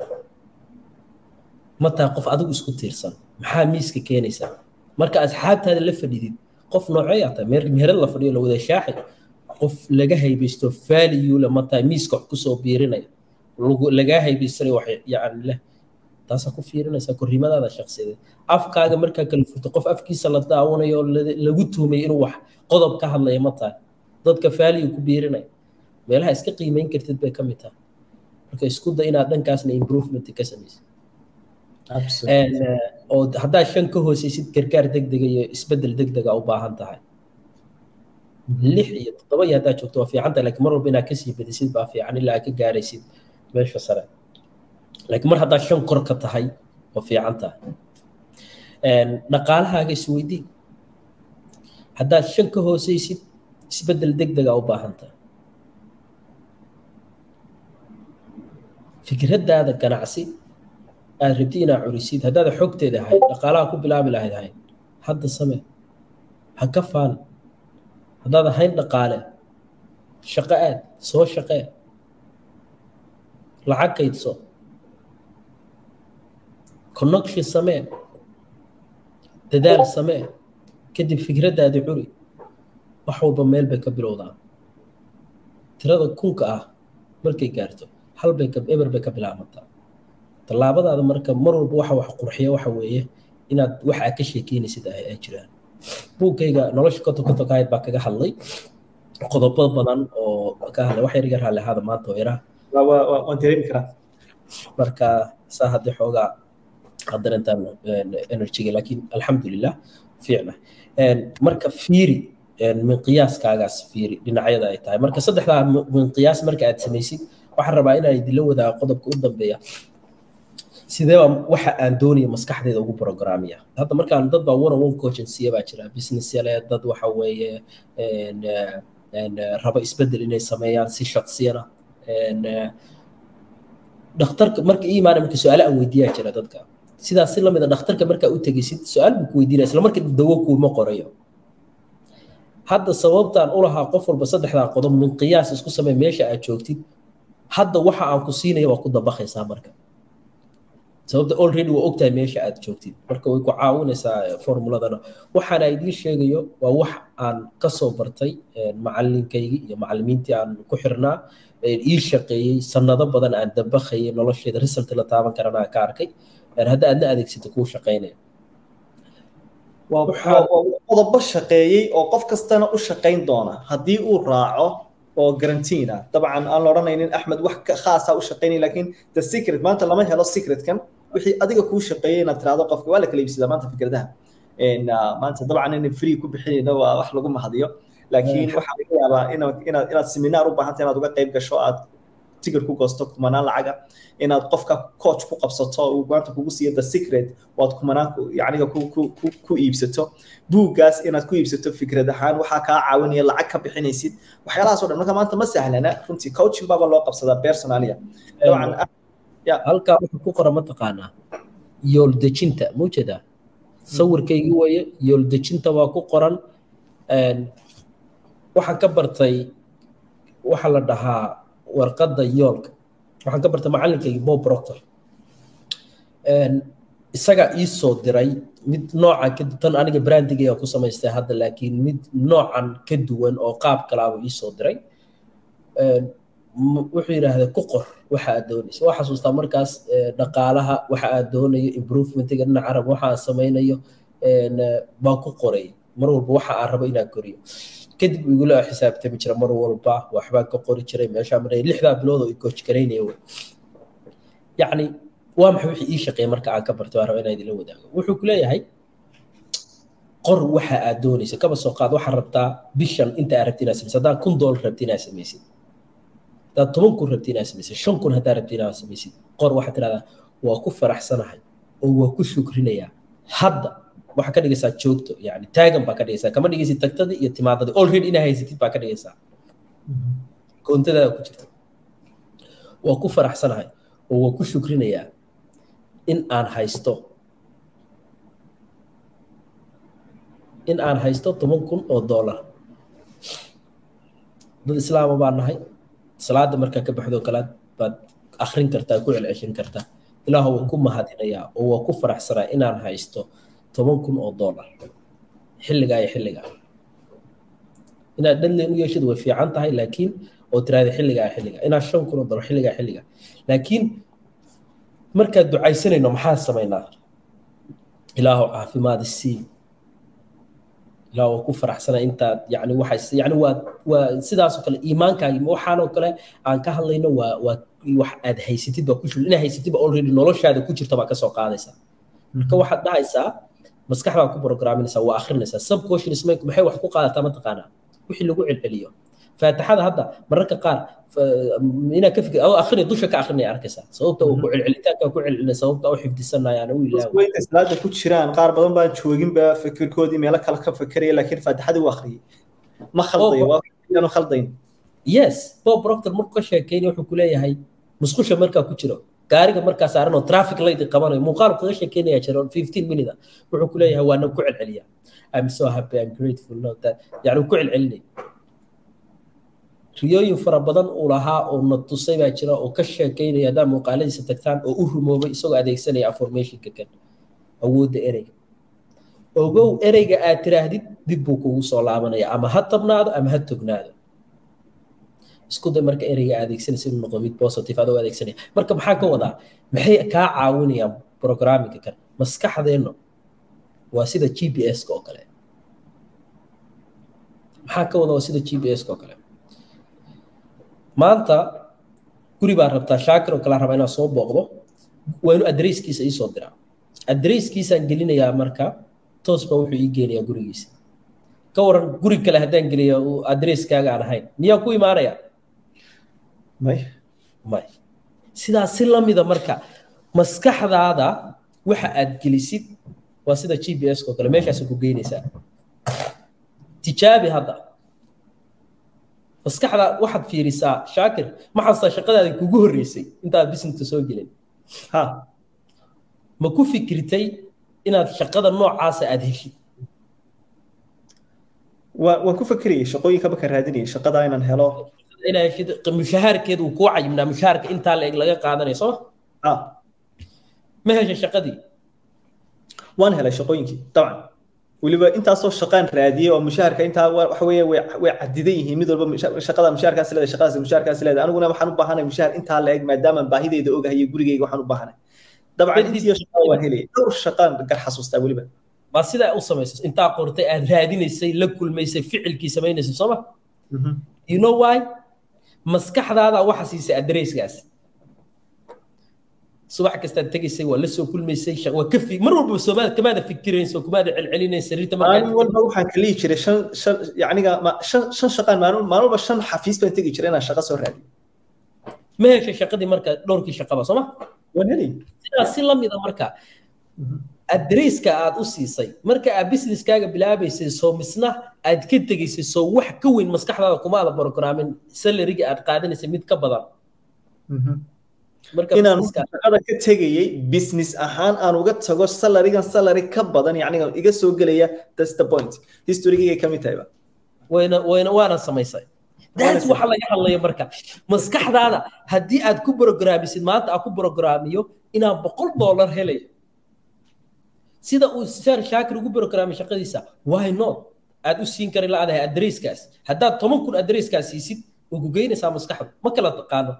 Ma tahay qof adigu isku tiirsan maxaa miiska keenaysaa marka asxaabtaada la fadhidid qof noocee aa tahay meherad la fadhiyo la shaaxay qof laga haybaysto value ma miiska wax ku soo biirinaya? Lagaa haybaystanayo wax yani leh taasaa ku fiirinaysaa korrimadaada shakhsiyadeed afkaaga markaa kala furto qof afkiisa la daawanayo lagu tuumay inuu wax qodob ka hadlaya ma tahay. Dadka value ku biirinaya meelaha iska qiimeyn kartid bay ka mid tahay. Marka isku da inaad dhankaasna improvement ka samaysid oo haddaad shan ka hooseysid gargaar degdega iyo isbeddel degdega u baahan tahay. Lix iyo toddoba iyo haddaad joogto waa fiican tahay laakiin mar walba inaad ka sii badisid baa fiican ilaa aad ka gaaraysid meesha sare laakiin mar haddaad shan kor ka tahay waa fiican tahay. Dhaqaalahaaga isweydii haddaad shan ka hooseysid isbeddel degdega u baahan tahay. Fikraddaada ganacsi aad rabti inaad curisid. Haddaad xogteeda ahayd dhaqaalaha ku bilaabi lahayd ahayd hadda samee ha ka faan haddaad ahayn dhaqaale shaqo aad soo shaqee. Lacag kaydso connection samee dadaal samee kadib fikraddaadi curi wax walba meel bay ka bilowdaan. Tirada kunka ah markay gaarto hal bay eber bay ka bilaabataa tallaabadaada marka mar walba waxa wax qurxiya waxa weeye inaad wax aad ka sheekeynaysid ay jiraan. Buugkayga nolosha koto koto kahayd baa kaga hadlay. Qodobo badan oo ka hadlay wax yar yar hale ahaada maanta oo yaraha waan dareemi karaa. Marka saa haddii xoogaa aad dareentaan energyga laakiin alxamdulilah fiicna. Marka fiiri min qiyaaskaagaas fiiri dhinacyada ay tahay. Marka saddexdaa min qiyaas marka aad samaysid waxaan rabaa inaan idinla wadaago qodobka u dambeeya. Sidee waxa aan doonaya maskaxdeeda ugu programaya hadda markaan dad baa one on one coaching siya baa jira. Business yale dad waxa weeye raba isbeddel inay sameeyaan si shaksiyana dhakhtarka marka ii imaana marka su'aale aan weydiiyaa jira dadka sidaas si lamida dhakhtarka markaa u tegeysid su'aal buu ku weydiinaya isla marka dawo kuuma qorayo. Hadda sababtaan u lahaa qof walba saddexdaa qodob min qiyaas isku samey meesha aad joogtid hadda waxa aan ku siinaya waa ku dabaqaysaa marka. Sababta already waa ogtahay meesha aad joogtid. Marka way ku caawinaysaa formuladana. Waxaana idiin sheegayo waa wax aan ka soo bartay macalinkaygi iyo macalimiintii aan ku xirnaa ii shaqeeyey sanado badan aan dabaqayay nolosheeda result la taaban karana aan ka arkay hadda aadna adeegsata kuu shaqaynaya. Qodobo shaqeeyey oo qof kastana u shaqayn doona haddii uu raaco oo garantiina dabcan aan la odhanaynin axmed wax khaasa u shaqaynay laakiin the secret maanta lama helo secretkan wixii adiga kuu shaqeeyey inaad tiraahdo qofka waa la kala iibsadaa maanta fikradaha. Maanta dabcan in free ku bixinayno waa wax lagu mahadiyo. Laakiin waxaa laga yaabaa inaad inaad seminaar u baahanta inaad uga qayb gasho aad tigir ku goosto kumanaan lacaga inaad qofka coach ku qabsato uu maanta kugu siiyo the secret waad kumanaan yacniga ku iibsato. Buuggaas inaad ku iibsato fikrad ahaan waxaa kaa caawinaya lacag ka bixinaysid. Waxyaalahaas oo dhan marka maanta ma sahlana runtii coaching baaba loo qabsadaa personalia dabcan halkaa wuxuu ku qora mataqaanaa yool dejinta maujeedaa sawirkaygii weeye yool dejinta waa ku qoran waxaan ka bartay waxa la dhahaa warqadda yoolka. Waxaan ka bartay macalinkaygii bob proctor. Isagaa ii soo diray mid noocan ka tan aniga brandigayga ku samaystay hadda laakiin mid noocan ka duwan oo qaab kalaaba ii soo diray. Wuxuu yidhaahday ku qor waxa aad doonayso. Waa xasuustaa markaas dhaqaalaha waxa aad doonayo improvementiga dhinaca carab waxa aan samaynayo baan ku qoray. Mar walba waxa aan rabo inaan koriyo kadib igula xisaabtami jira mar walba waxbaan ka qori jiray meeshaa maray lixdaa bilood oo i coach garaynaya wey yacni waa maxay wixii ii shaqeeya marka aan ka bartay waan raba inaan idinla wadaago? Wuxuu ku leeyahay qor waxa aad doonayso kaba soo qaad waxaad rabtaa bishan inta aad rabti inaad samaysid haddaad kun doolar rabti inaad samaysid haddaad toban kun rabti inaad samaysid shan kun haddaad rabti inaad samaysid qor waxaad tidhahdaa waa ku faraxsanahay oo waa ku shukrinayaa hadda waxaa ka dhigaysaa joogto yani taagan baa ka dhigaysaa. Kama dhigaysid tagtadii iyo timaadadii already inaa haysatid baa ka dhigaysaa. Koontadaada ku jirta. Waa ku faraxsanahay oo waa ku shukrinayaa in aan haysto. In aan haysto toban kun oo dollar. Dad islaama baa nahay. Salaada markaa ka baxdo kalaad baad akrin kartaa ku celceshin kartaa. Ilaah waa ku mahadinayaa oo waa ku faraxsanaa inaan haysto toban kun oo dollar. Xilligaa iyo xilligaa. Inaad dhanleen u yeeshid way fiican tahay laakiin oo tiraahda xilligaa xilliga inaad shan kun oo dollar xilligaa xilliga laakiin markaad ducaysanayno maxaa samaynaa? Ilaahu caafimaad sii ilaah waa ku faraxsana intaad yani waxay yani waa waa sidaasoo kale iimaankaagi waxaanoo kale aan ka hadlayno waa waa wax aad haysatid baa ku jirta inaad haysatid baa already noloshaada ku jirta baa ka soo qaadaysaa. Marka waxaad dhahaysaa maskaxdaa ku programinaysaa waa akhrinaysaa subconscious mind maxay wax ku qaadataa mataqaanaa wixii lagu celceliyo. Faatixada hadda mararka qaar inaa ka fikir adoo akhrinay dusha ka akhrinaya arkaysaa sababta uu ku celcelitaanka ku celcelinay sababta u xifdisanayaan u ilaawa salaada ku jiraan qaar badan baan jooginba fikirkoodii meelo kale ka fikiraya laakiin faatixadii u akhriyay. Ma khaldayo waa khaldayn. Yes bob proctor markuu ka sheekeynaya wuxuu ku leeyahay musqusha markaa ku jiro gaariga markaa saaran oo traffic light qabanayo muuqaal kaga sheekeynaya jira fifteen minute wuxuu ku leeyahay waana ku celceliya. I'm so happy and grateful no that. Yani ku celcelinay. Riyooyin fara badan uu lahaa oo na tusay baa jira oo ka sheekeynaya haddaa muuqaaladiisa tagtaan oo u rumoobay isagoo adeegsanaya affirmationka kan awoodda ereyga. Ogow ereyga aad tiraahdid dib buu kugu soo laabanaya ama ha tabnaado ama ha tognaado isku day marka ereyga adeegsanaysa inuu noqdo mid positive adoo adeegsanaya. Marka maxaa ka wadaa maxay kaa caawinayaan programmingka kan? Maskaxdeenno waa sida g p s-ka oo kale. Maxaa ka wadaa waa sida g p s-ka oo kale. Maanta guri baa rabtaa shaakir oo kale rabaa inaan soo booqdo. Waa inuu adresskiisa iisoo diraa. Adresskiisaan gelinayaa marka toos baa wuxuu ii geenayaa gurigiisa. Ka waran guri kale haddaan geliya adresskaaga aan ahayn. Miyaa ku imaanaya may. May. Sidaas si lamida marka maskaxdaada waxa aad gelisid waa sida g p s oo kale. Meeshaas ku geynaysaa tijaabi hadda. Maskaxda waxaad fiirisaa shaakir ma xasuustaa shaqadaada kugu horreysay intaad businesska soo gelin ha. Ma ku fikirtay inaad shaqada noocaasa aad heshid? Waa waan ku fakerayay shaqooyinka markaan raadinayay shaqada inaan helo heshid mushahaarkeed uu kuu cayimnaa mushaharka intaa la eg laga qaadanayo soo ha ma heshay shaqadii? Waan helay shaqooyinkii dabcan. Weliba intaasoo shaqaan raadiyey oo mushaharka intaa waxa weeye way cadidan yihiin. Mid walba shaqada mushaharkaas leedahay shaqadaas mushaharkaas leedahay. Aniguna waxaan u baahanay mushahar intaa la eg maadaama baahideyda ogahay gurigeyga waxaan u baahanay dabcan intii shaqada waan helayay dhowr shaqaan gar xasuustaa weliba. Waa sidaa u samaysay. Intaa qortay aad raadinaysay la kulmaysay ficilkii samaynaysay sooma you know why maskaxdaada waxa siisay adresskaas subax kastaad tegaysay waa la soo kulmaysay waa ka fi mar walba soomaada kamaada fikirayso kumaada celcelinaysa rinta maalin walba waxaan ka lihi jiray shan shan yacniga shan shan shaqaan maalin maalin walba shan xafiis baan tegi jiray inaan shaqo soo raadiyo ma heshay shaqadii marka dhowrkii shaqaba sooma waan helay sidaas si lamida marka adresska aad u siisay. Marka aad businesskaaga bilaabaysay soo misna aad ka tegaysay soo wax ka weyn maskaxdaada kumaada programin salariga aad qaadanaysay mid ka badan. Inaan shaqada ka tegayay business ahaan aan uga tago salarigan salary ka badan yacniga iga soo gelaya that's the point. Historygayga ka mid tahayba wayna wayna waana samaysay. Daas waxa laga hadlaya marka. Maskaxdaada haddii aad ku programmisid maanta aad ku programmiyo inaan boqol dollar helayo sida uu sar shaakir ugu programmay shaqadiisa why not? Aad u siin kari la-adahay adresskaas haddaad toban kun adresskaas siisid way ku geynaysaa maskaxdu ma kala taqaano.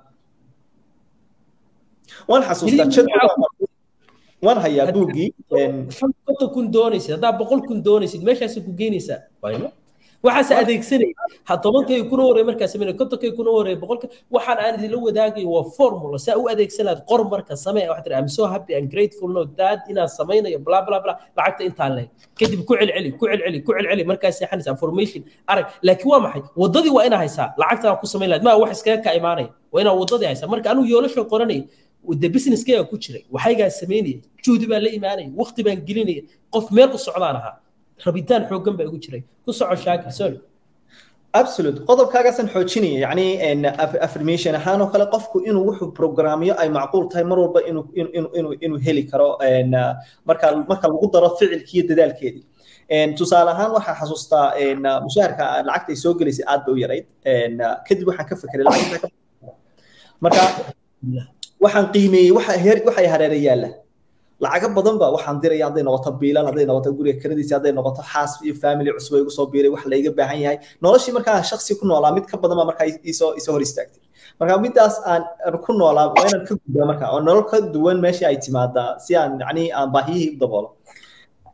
Waan xasuustaa waan hayaa buuggii konton kun doonaysid haddaa boqol kun doonaysid meeshaasay ku geynaysaa wayno waxaase adeegsanay. Ha tobankay kuna wareey markaa sameynay kontonkay kuna wareey boqolka waxaan aan idinla wadaagayo waa formula. Saa u adeegsanaad qor marka samee. Waxaad tihi I'm so happy and grateful no dad inaan samaynayo bla bla bla. Lacagta intaan lehay kadib ku celceli ku celceli ku celceli. Markaa seexanaysa information arag laakiin waa maxay? Waddadii waa inaa haysaa. Lacagtaan ku samayn lahayd. Maa wax iskaga ka imaanaya waa inaa waddadii haysaa. Marka anigu yoolasha qoranaya de businesskayga ku jiray. Waxaygaa samaynaya juhdi baan la imaanaya waqti baan gelinaya qof meel u socdaan ahaa rabitaan xooggan baa igu jiray. Ku soco shaakir sorry absolute. Qodobkaagaasaan xoojinaya yacni affirmation ahaan oo kale qofku inuu wuxuu programyo ay macquul tahay mar walba inuu inuu inuu heli karo marka marka lagu daro ficilkii iyo dadaalkeedii. Tusaale ahaan waxaa xasuustaa mushaharka lacagta ay soo gelaysay aad bay u yarayd. Kadib waxaan ka fekeray lacagta marka waxaan qiimeeyey waxa heer waxay hareere yaalla lacago badan ba waxaan diraya hadday noqoto biilan hadday noqoto guriga kiradiisi hadday noqoto xaas iyo family cusub igu soo biiray wax layga baahan yahay. Noloshii markaa shaksi ku noolaa mid ka badan markaa isoo isoo hor istaagtay. Marka midaas aan ku noolaa waa inaan ka gudbaa marka oo nolol ka duwan meeshii ay timaadaa si aan yacni aan baahiyihii u daboolo.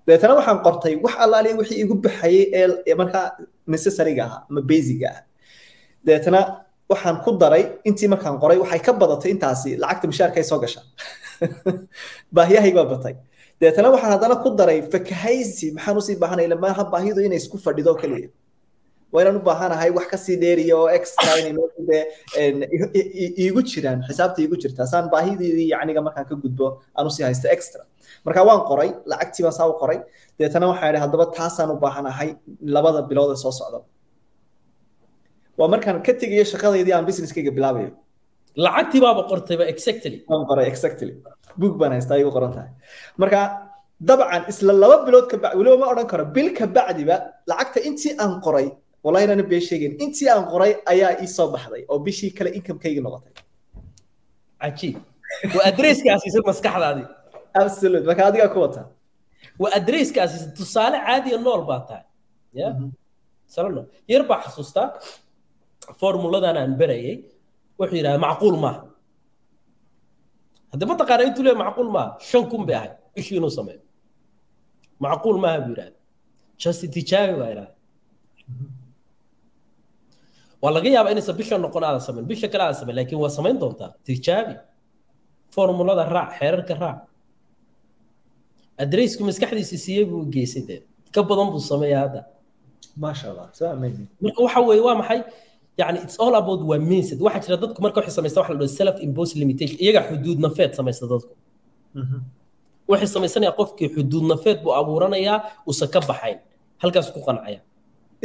Deetana waxaan qortay wax allaaliya wixii igu baxayay ee markaa necessaryga ahaa ama basiga ah deetana waxaan ku daray intii markaan qoray waxay ka badatay intaasi lacagta mushaarka ay soo gasha baahiyahay baa batay. Deetana waxaan haddana ku daray fakahaysi maxaan u sii baahanay maaha baahidu inay isku fadhido keliya waa inaan u baahanahay wax ka sii dheeriya oo extra iigu jiraan xisaabta iigu jirtaa. Saan baahideedii yacniga markaan ka gudbo aan u sii haysto extra. Marka waan qoray lacagtii baan saa u qoray. Deetana waxaan idhi haddaba taasaan u baahanahay labada bilood ee soo socda waa markaan ka tegayo shaqadeydii aan businesskayga bilaabayo lacagtii baaba qortayba exactly. Waan qoray exactly. Book baan haystaa igu qoran tahay marka dabcan isla laba bilood ka bacdi weliba ma odhan karo bil ka bacdiba lacagta intii aan qoray wallahi inaan been sheegin intii aan qoray ayaa ii soo baxday oo bishii kale income-kaygi noqotay. Cajiib waa adresska asiisay maskaxdaadii absolute marka adigaa ku wata. Waa adresska asiisay tusaale caadiya nool baa tahay ya? Salano yar baa xasuustaa formuladan aan berayay wuxuu yidhaha macquul maaha hadda mataqaana intuu leeyahay macquul maaha shan kun bay ahayd bishii inuu sameeyo macquul maaha buu yidhahda just tijaabi baa yidhahda waa laga yaabaa inaysan bisha noqon aadan samayn bisha kale aadan samayn laakiin waa samayn doontaa. Tijaabi formulada raac xeerarka raac. Adreysku maskaxdiisa siiyey buu geysay dee. Ka badan buu sameeyaa hadda. Maasha allah marka waxa weeye waa maxay يعني it's all about waa mindset waxa jira dadku marka waxay samaysta waxa la dhaho self imposed limitation iyaga xuduud nafeed samaysta dadku waxay samaysanaya qofkii xuduud nafeed buu abuuranayaa uusan ka baxayn halkaas ku qancaya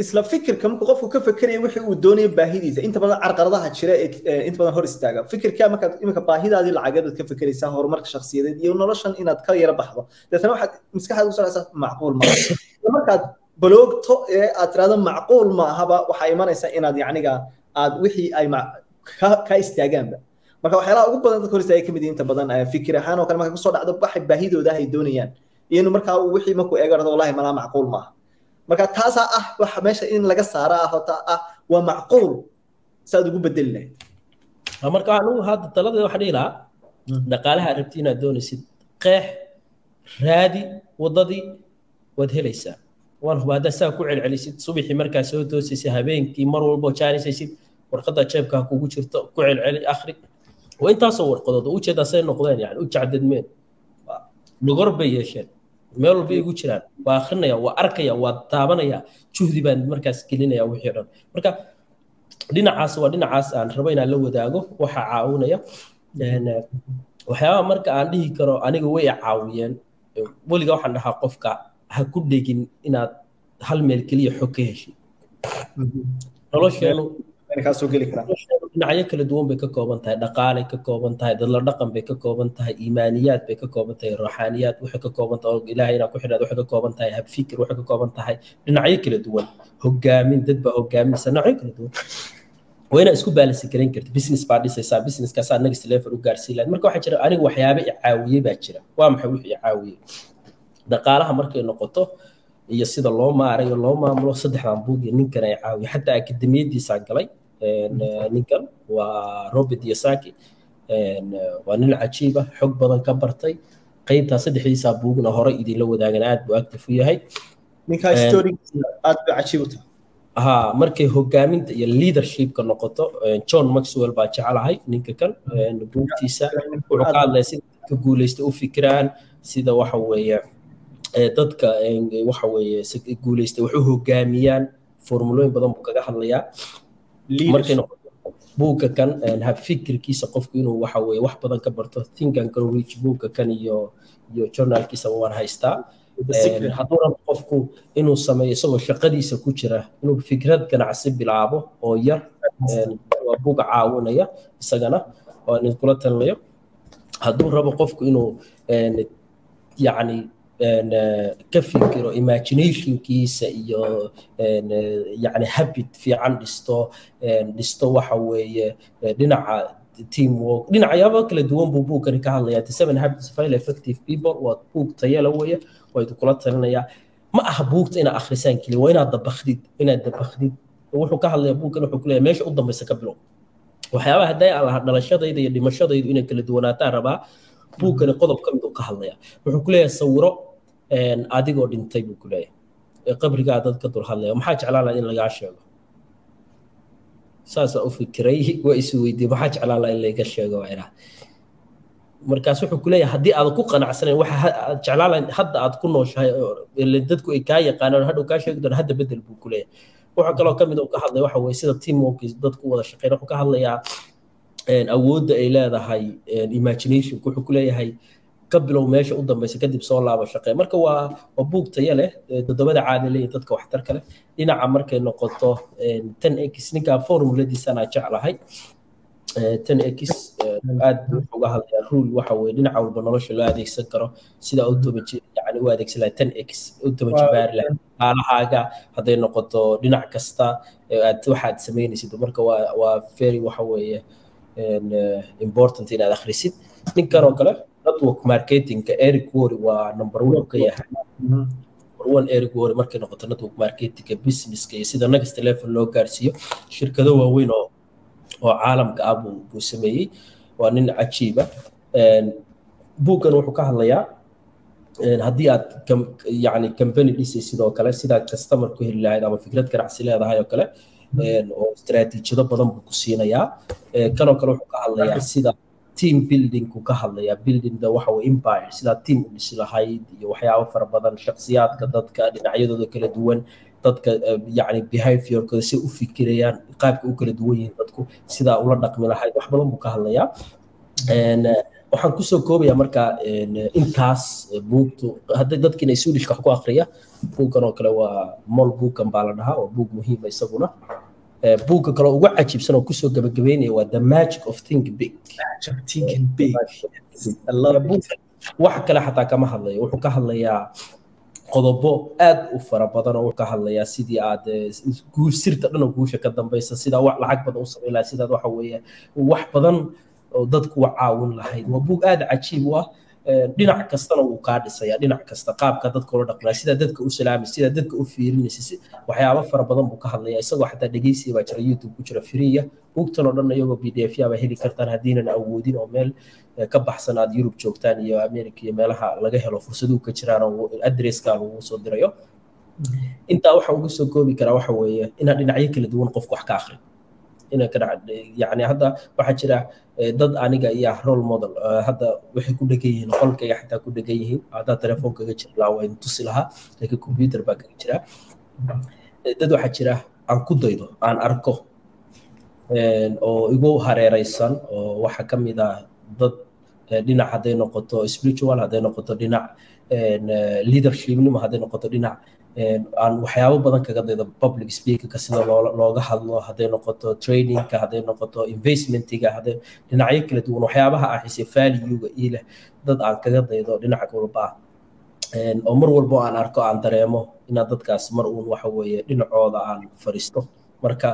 isla fikirka markuu qofku ka fekeraya wixii uu doonayo baahidiisa inta badan carqaladaha jira ee inta badan hor istaaga fikirkaa markaad imika baahidaadii lacageed baad ka fekeraysaa horumarka shakhsiyadeed iyo noloshan inaad ka yara baxdo deetana waxaad maskaxdaad usoo dhacsaa macquul maaha markaad baloogto ee aad tirahdo macquul maahaba waxaa imanaysa inaad yacniga aad wixii ay ka istaagaanba marka waxyaalaha ugu badan dadka hor istaaga ka mid inta badan fikir ahaan oo kale marka ku soo dhacdo waxay baahidooda ay doonayaan. Iyo markaa wixii markuu eego dhado wallahi malaa macquul maaha marka taasaa ah waxa meesha in laga saara ah hota ah waa macquul. Saad ugu bedeli lahayd marka anigu hadda taladeeda waxaan dhihi lahaa dhaqaalaha rabti inaad doonaysid qeex raadi waddadii waad helaysaa waan hubaa saa ku celcelisid subaxii markaa soo toosaysa habeenkii mar walbo jaanisaysid warqadda jeebkaa kugu jirto ku celceli akhri. Waa intaasoo warqadood oo noqdeen yani u jacdadmeen dhogor bay yeesheen meel walba igu jiraan. Waa akrinaya waa arkaya waa taabanaya juhdi baan markaas gelinaya wixii dhan. Marka dhinacaas waa dhinacaas aan rabo inaan la wadaago waxa caawinaya waxyaabaha marka aan dhihi karo aniga way caawiyeen. Weliga waxaan dhahaa qofka ha ku dhegin inaad hal meel keliya xog ka heshid nolosheenu dhinacyo kala duwan bay ka kooban tahay dhaqaalay ka kooban tahay dadla dhaqan bay ka kooban tahay iimaaniyaad bay ka kooban tahay ruuxaaniyaad waxay ka kooban tahay ilaahay inaad ku xidhaad waxay ka kooban tahay habfikir waxay ka kooban tahay. Dhinacyo kala duwan hogaamin dad baa hogaaminaysa dhinacyo kala duwan. Waa inaad isku baalansi garan karta business baa dhisaysaa businesskaasaa next level u gaarsiin lahayd. Marka waxaa jira aniga waxyaaba i caawiyey baa jira. Waa maxay wixii i caawiyey dhaqaalaha markay noqoto iyo sida loo maarayo loo maamulo saddexdan buug iyo ninkan ay caawiyo xataa akademiyadiisaan galay ninkan waa robert yosaki waa nin cajiiba xog badan ka bartay. Qaybtaa saddexdiisaa buugna hore idinla wadaagan aad buu active u yahay. Ha markay hogaaminta iyo leadershipka noqoto john maxwell baa jecelahay ninka kan. Buugtiisa wuxuu ka hadlaya sida dadka guuleysta u fikiraan sida waxa weeye dadka waxa weeye guuleysta wax u hogaamiyaan formulooyin badan buu kaga hadlayaa. Markay noqoto buugga kan habfikirkiisa qofku inuu waxa weeye wax badan ka barto. Think and grow rich buugga kan iyo iyo journalkiisa waan haystaa. Hadduu rabo qofku inuu sameeyo isagoo shaqadiisa ku jira inuu fikrad ganacsi bilaabo oo yar waa buug caawinaya isagana oo idinkula talinayo hadduu rabo qofku inuu yacni ka fikiro imaginationkiisa iyo yani habit fiican dhisto dhisto waxa weeye dhinaca teamwork. Dhinacyaaba kala duwan buu buugkani ka hadlayaa. The seven habits of effective people waa buug tayala weeye waa idinkula talinayaa. Ma aha buugta inaad akhrisaan keliya waa inaad dabakdid inaad dabakdid wuxuu ka hadlayaa buugkan wuxuu kuleeyahay meesha u dambaysa ka bilow. Waxyaabaha hadday aan dhalashadayda iyo dhimashadaydu inay kala duwanaataan rabaa buugkani qodob ka mid uu ka hadlayaa. Wuxuu ku leeyahay sawiro adigoo dhintay buu ku leeyahay. Qabrigaa dad ka dul maxaa jeclaan lahaa in lagaa sheego? Saasaa u fikiray waa isu weydiiyey maxaa jeclaan lahaa in layga sheego? Idhaa markaas wuxuu ku leeyahay haddii aadan ku qanacsanayn waxa aad jeclaan lahayd hadda aad ku nooshahay dadku ay kaa yaqaanaan hadhow kaa sheegi doona hadda bedel buu ku leeyahay. Waxaa kaloo ka mid uu ka hadlaya waxa weye sida teamwork dadku wada shaqeyn wuxuu ka hadlayaa awoodda ay leedahay imaginationku wuxuu ku leeyahay ka bilow meesha u dambaysa kadib soo laabo shaqee marka waa waa buug taya leh toddobada caadi leeyahay dadka waxtarka leh dhinaca markay noqoto ten x ninka formuladiisana jeclahay ten x aad uga hadlayaa rule waxa weye dhinaca walba nolosha loo adeegsan karo sida automaji yani u adeegsan lahay ten x automajibaari lahay dhaqaalahaaga hadday noqoto dhinac kasta aad waxaad samaynaysid marka waa waa very waxa weeye important inaad akhrisid ninkan oo kale network marketingka eric worry waa number one ka yahay. One eric worry markay noqoto network marketingka businesska iyo sida next level loo gaarsiiyo. Shirkado waaweyn oo oo caalamka ah buu sameeyey waa nin cajiiba buuggan wuxuu ka hadlayaa haddii aad yani company dhisay sidoo kale sidaad customer ku heli lahayd ama fikrad ganacsi leedahay oo kale oo istaraatiijiyado badan buu ku siinayaa. Kanoo kale wuxuu ka hadlayaa sida team buildingku ka hadlayaa building the waxa empire sidaa team u dhisi lahayd iyo waxyaabo fara badan shakhsiyaadka dadka dhinacyadooda kala duwan dadka yani behaviorkooda si u fikirayaan qaabka u kala duwan yihiin dadku sidaa ula dhaqmi lahayd wax badan buu ka hadlayaa. Waxaan ku soo koobaya marka intaas buugtu hadday dadkiina swedishka wax ku akriya buugkan oo kale waa mol buugkan baa la dhahaa waa buug muhiima isaguna buugga kale ugu cajiibsan oo ku soo gabagabeynaya waa the magic of think big. Wax kale xataa kama hadlayo. Wuxuu ka hadlayaa qodobo aad u fara badan oo wuxuu ka hadlayaa sidii aad sirta dhan oo guusha ka dambaysa sidaa wax lacag badan u samayn lahayd sidaad waxa weeye wax badan oo dadku wa caawin lahayd. Waa buug aad cajiib u ah dhinac kastana wuu kaa dhisaya dhinac kasta qaabka dadka ula dhaqmaya sidaa dadka u salaamaysa sidaa dadka u fiirinaysa waxyaabo fara badan buu ka hadlaya isagoo xataa dhegeysiya baa jira youtube ku jira friya buugtan oo dhan iyagoo b d f yaba heli kartaan haddiinan awoodin oo meel ka baxsan aad yurub joogtaan iyo america iyo meelaha laga helo fursaduhu ka jiraan oo adresska lagu soo dirayo. Intaa waxa ugu soo koobi karaa waxa weeye inaad dhinacyo kala duwan qofku wax ka akhriyo ina ka yani hadda waxaa jira dad aniga iyo role model hadda waxay ku dhegan yihiin qolkayga xataa ku dhegan yihiin haddaa telefoonkaga jira laa wayn tusi lahaa laakiin computer baa kaga jira. Dad waxaa jira aan ku daydo aan arko oo igu hareereysan oo waxaa ka mid ah dad dhinac hadday noqoto spiritual hadday noqoto dhinac leadershipnimo hadday noqoto dhinac aan waxyaabo badan kaga daydo public speakerka sida looga hadlo hadday noqoto trainingka hadday noqoto investmentiga hadday dhinacyo kala duwan waxyaabaha ah xise valuega ii leh dad aan kaga daydo dhinac walba. Oo mar walbo aan arko aan dareemo inaad dadkaas mar uun waxa dhinacooda aan fariisto. Marka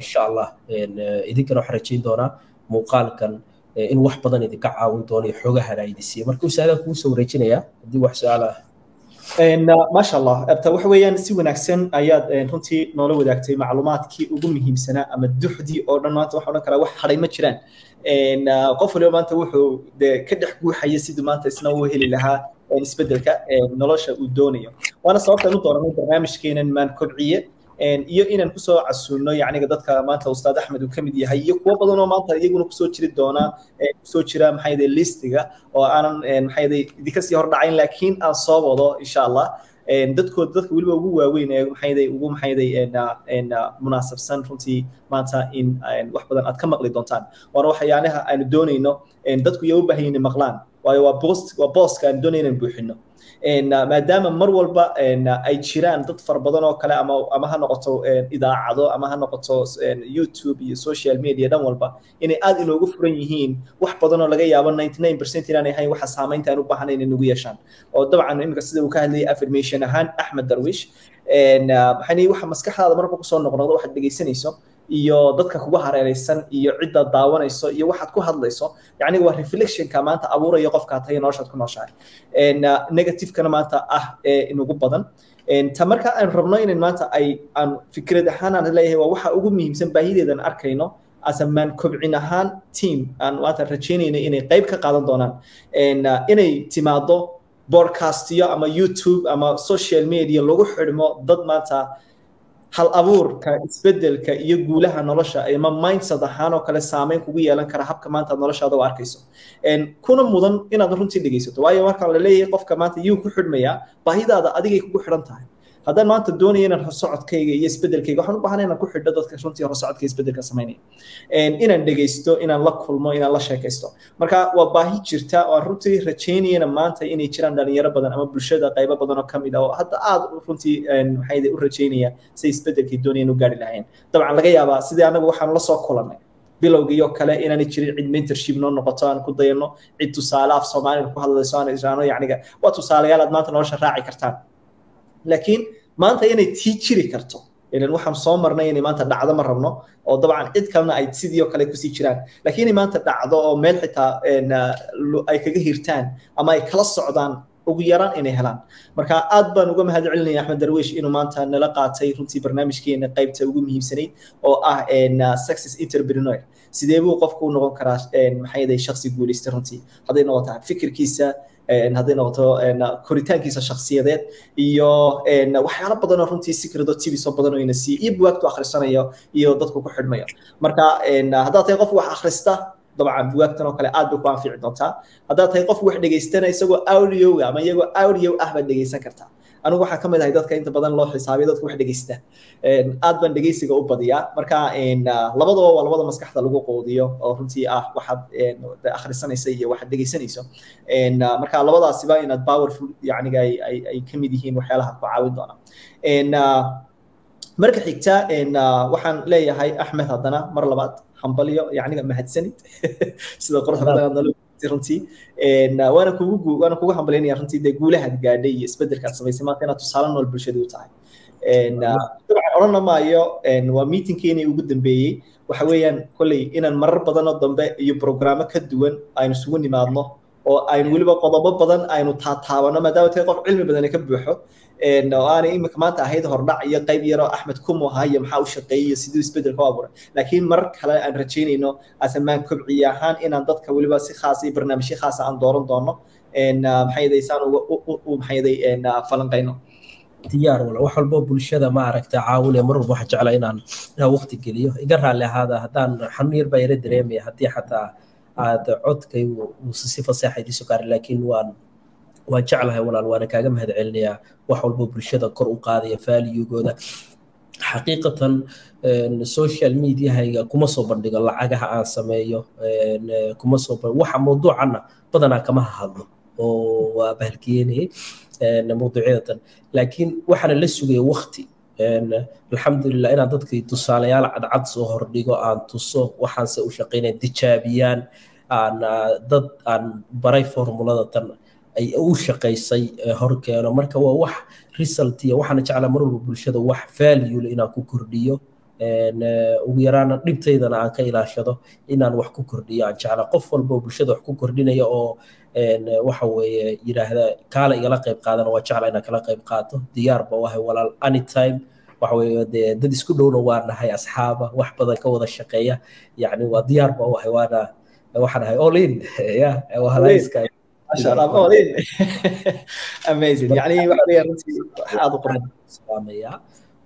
insha allah idinkana waxaan rajayn doonaa muuqaalkan in wax badan idinka caawin doono iyo idisiiya marka usaadaa kuu soo wareejinayaa haddii wax su'aal maasha allah abta waxa weeyaan si wanaagsan ayaad runtii noola wadaagtay macluumaadkii ugu muhiimsanaa ama duxdii oo dhan maanta waxaan odhan karaa wax hadhay ma jiraan. Qof waliba maanta wuxuu de ka dhex guuxaya sidii maanta isna uu heli lahaa isbeddelka nolosha uu doonayo. Waana sababtaan u dooranay barnaamijkeenan maan kobciye iyo inaan ku soo casuulno yacniga dadka maanta ustaad axmed uu ka mid yahay iyo kuwo badan oo maanta iyaguna ku soo jiri doona ku soo jira maxay yahay listiga oo aanan maxay yahay idinka sii hordhacayn laakiin aan soo wado insha allah dadkood dadka weliba ugu waaweyn ee maxay yahay ugu maxay yahay munaasabsan runtii maanta in wax badan aad ka maqli doontaan. Waana waxyaalaha aanu doonayno dadku iyo u baahan yihiin maqlaan waayo waa boost waa booska aan doonayno in buuxino maadaama mar walba ay jiraan dad fara badan oo kale ama ha noqoto idaacado ama ha noqoto youtube iyo social media dhan walba inay aad inoogu furan yihiin wax badan oo laga yaabo 99% inaanay ahayn waxa saamaynta aan u baahanayn inay nagu yeeshaan. Oo dabcan imika sida uu ka hadlayay affirmation ahaan axmed darwish. Maxay waxa maskaxdaada marba ku soo noqnoqdo waxaad dhegaysanayso iyo dadka kugu hareeraysan iyo cidda daawanayso iyo waxaad ku hadlayso yacni waa reflectionka maanta abuuraya qofkaa noloshaad ku nooshahay. Negativekana maanta ah inugu badan. Ta marka aan rabno inan maanta ay aan fikrad ahaan aan leeyahay waa waxa ugu muhiimsan baahideedan arkayno asamaan kobcin ahaan team. Aan maanta rajaynayna inay qayb ka qaadan doonaan. Inay timaado broadcastiyo ama youtube ama social media lagu xidhmo dad maanta hal abuurka isbeddelka iyo guulaha nolosha ama mindset ahaan oo kale saameyn kugu yeelan kara habka maanta noloshaada u arkayso. Kuna mudan inaad runtii dhegaysato waayo marka la leeyahay qofka maanta yuu ku xidhmayaa baahidaada adigay kugu xidhan tahay haddaan maanta doonaya inaan horsocodkayga iyo isbedelkayga waxaan u baahanay inaan ku xidho dadka runtii horsocodka isbeddelka samaynaya inaan dhegaysto inaan la kulmo inaan la sheekaysto. Marka waa baahi jirta oo aan runtii rajaynayana maanta inay jiraan dhalinyaro badan ama bulshada qaybo badan oo ka mid ah oo hadda aad runtii maxay u rajaynaya say isbedelkay doonayaan u gaari lahayn dabcan laga yaabaa sidii anagu waxaan la soo kulannay. Bilowgiiyo kale inaanay jirin cid mentorship noo noqoto aan ku dayano cid tusaale af soomaaliga ku hadlayso aan israano yacniga. Waa tusaalayaal aad maanta nolosha raaci kartaan laakiin maanta inay tii jiri karto. Ilan waxaan soo marnay inay maanta dhacdo ma rabno oo dabcan cid kalena ay sidii oo kale ku sii jiraan. Laakiin inay maanta dhacdo oo meel xitaa ay kaga hirtaan ama ay kala socdaan ugu yaraan inay helaan. Marka aad baan uga mahad celinaya axmed darwish inuu maanta nala qaatay runtii barnaamijkeena qaybta ugu muhiimsanayd oo ah success entrepreneur. Sidee buu qofku u noqon karaa maxay yahay shakhsi guulaysta runtii? Hadday noqotaa fikirkiisa hadday noqoto koritaankiisa shakhsiyadeed iyo waxyaalo badan oo runtii sikrado tibis oo badan oo ina siiyo iyo buwaagtu akhrisanayo iyo dadku ku xidhmayo. Marka haddaad tahay qof wax akhrista dabcan buwaagtan oo kale aad bay ku anfici doontaa. Haddaad tahay qof wax dhegaystana isagoo audioga ama iyagoo audio ah dhegaysan kartaa anigu waxaan ka mid ahay dadka inta badan loo xisaabiyo dadka wax dhegaysta aad baan dhegaysiga u badiyaa. Marka labadaba waa labada maskaxda lagu qoodiyo oo runtii ah waxaad akhrisanaysa iyo waxaad dhegaysanayso marka labadaasiba inaad powerful yacniga ay ka mid yihiin waxyaalaha ku caawin doona. Marka xigta waxaan leeyahay axmed haddana mar labaad hambalyo yacniga mahadsanid. Sida quruxda badan runtii waana kugu waana kugu runtii dee guulahaad gaadhay iyo isbeddelkaad samaysay maanta inaad tusaale nool bulshadii u tahay. Dabcan odhanna maayo waa meetingkeenii ugu dambeeyey. Waxa weeyaan kolley inaan marar badan oo dambe iyo programmo ka duwan aynu isugu nimaadno oo aynu weliba qodobo badan aynu taataabano maadaama tahay qof cilmi badan ka buuxo oo aanay imika maanta ahayd hordhac iyo qayb yaroo axmed kumo ahaa iyo maxaa u shaqeeyey iyo siduu isbeddelka u abuuray. Laakiin marar kale aan rajaynayno asamaan kobciye ahaan inaan dadka weliba si khaasa iyo barnaamijyo khaasa aan dooran doono maxay yaday saan maxay yaday falanqayno diyaar wala wax walbo bulshada ma aragta caawinaya mar walba waxaan jeclaa inaan waqti geliyo. Iga raalli ahaada haddaan xanuun yar baa yara dareemaya haddii xataa aad codkay uusa si faseexa idiiso gaarin laakiin waan waan jeclahay walaal waana kaaga mahad celinayaa wax walbo bulshada kor u qaadaya faaliyugooda xaqiiqatan social mediahayga kuma soo bandhigo lacagaha aan sameeyo. Kuma soo waxa mawduucanna badanaa kama hadlo oo waa bahalkeenayay mawduucyadatan. Laakiin waxaana la sugaya waqti. Alxamdulilah inaan dadkii tusaalayaal cadcad soo hordhigo aan tuso waxaanse u shaqaynaya tijaabiyaan aan dad aan baray formulada ay u shaqaysay horkeeno marka waa wax result iyo waxaana jeclaa mar walba bulshada wax value inaan ku kordhiyo ugu yaraana dhibtaydana aan ka ilaashado inaan wax ku kordhiyo aan jeclaa qof walba oo bulshada wax ku kordhinaya oo waxa weeye yidhaahda kaala igala qayb qaadana waa jeclaa inaan kala qayb qaato. Diyaar ba wahay walaal anytime. Waxa weeye dee dad isku dhowna waa nahay asxaaba wax badan ka wada shaqeeya. Yacni waa diyaar ba wahay waana waxaan ahay all in. Ya waa halayska amazing yani waxa weeyaan runtii aad u qoran salaamayaa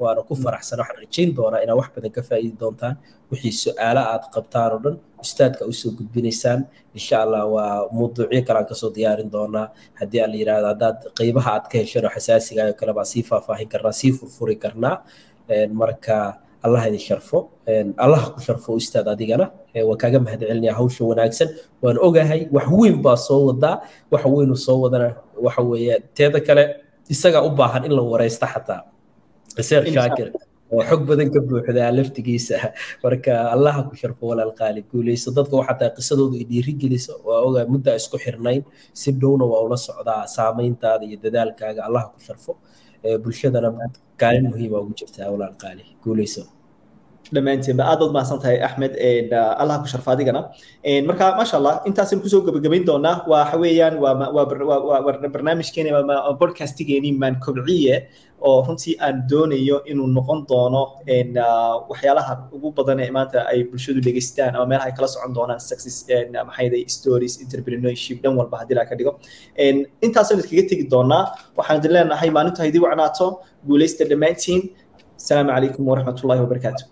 waana ku faraxsan waxaan rajayn doonaa inaad wax badan ka faa'iidi doontaan wixii su'aalo aad qabtaan oo dhan ustaadka u soo gudbinaysaan insha allah waa mawduucyo kale aan ka soo diyaarin doonaa haddii aan la yidhahdo haddaad qeybaha aad ka hesheen oo xasaasiga oo kale baa sii faahfaahin karnaa sii furfuri karnaa marka allah idin sharfo allah ku sharfo ustaad adigana waan kaaga mahad celinaya hawsha wanaagsan waan ogahay wax weyn baa soo wadaa wax weynu soo wadana waxa weeye teeda kale isagaa u baahan in la wareysta xataa seer shaakir oo xog badan ka buuxdaa laftigiisa marka allaha ku sharfo walaal qaali guuleyso dadka waxaa tahay qisadoodu i dhiiri geliso waa ogaa mudda isku xirnayn si dhowna waa ula socdaa saameyntaada iyo dadaalkaaga allaha ku sharfo bulshadana kaalin muhiima ugu jirtaa walaal qaali. Guuleyso dhammaantiinba aad baad mahadsan tahay axmed allah ku sharfa adigana marka maasha allah intaasaynu kusoo gebagabayn doonaa waxa weeyaan waa barnaamijkeeni podcastgeeni maan kobciye oo runtii aan doonayo inuu noqon doono waxyaalaha ugu badan ee maanta ay bulshadu dhegeystaan ama meelaha ay kala socon doonaan success maxayday stories entrepreneurship dhan walba haddii laa ka dhigo intaasaynu iskaga tegi doonaa waxaan idin leenahay maalintu haydii wacnaato guuleysta dhammaantiin السلام عليكم ورحمة الله وبركاته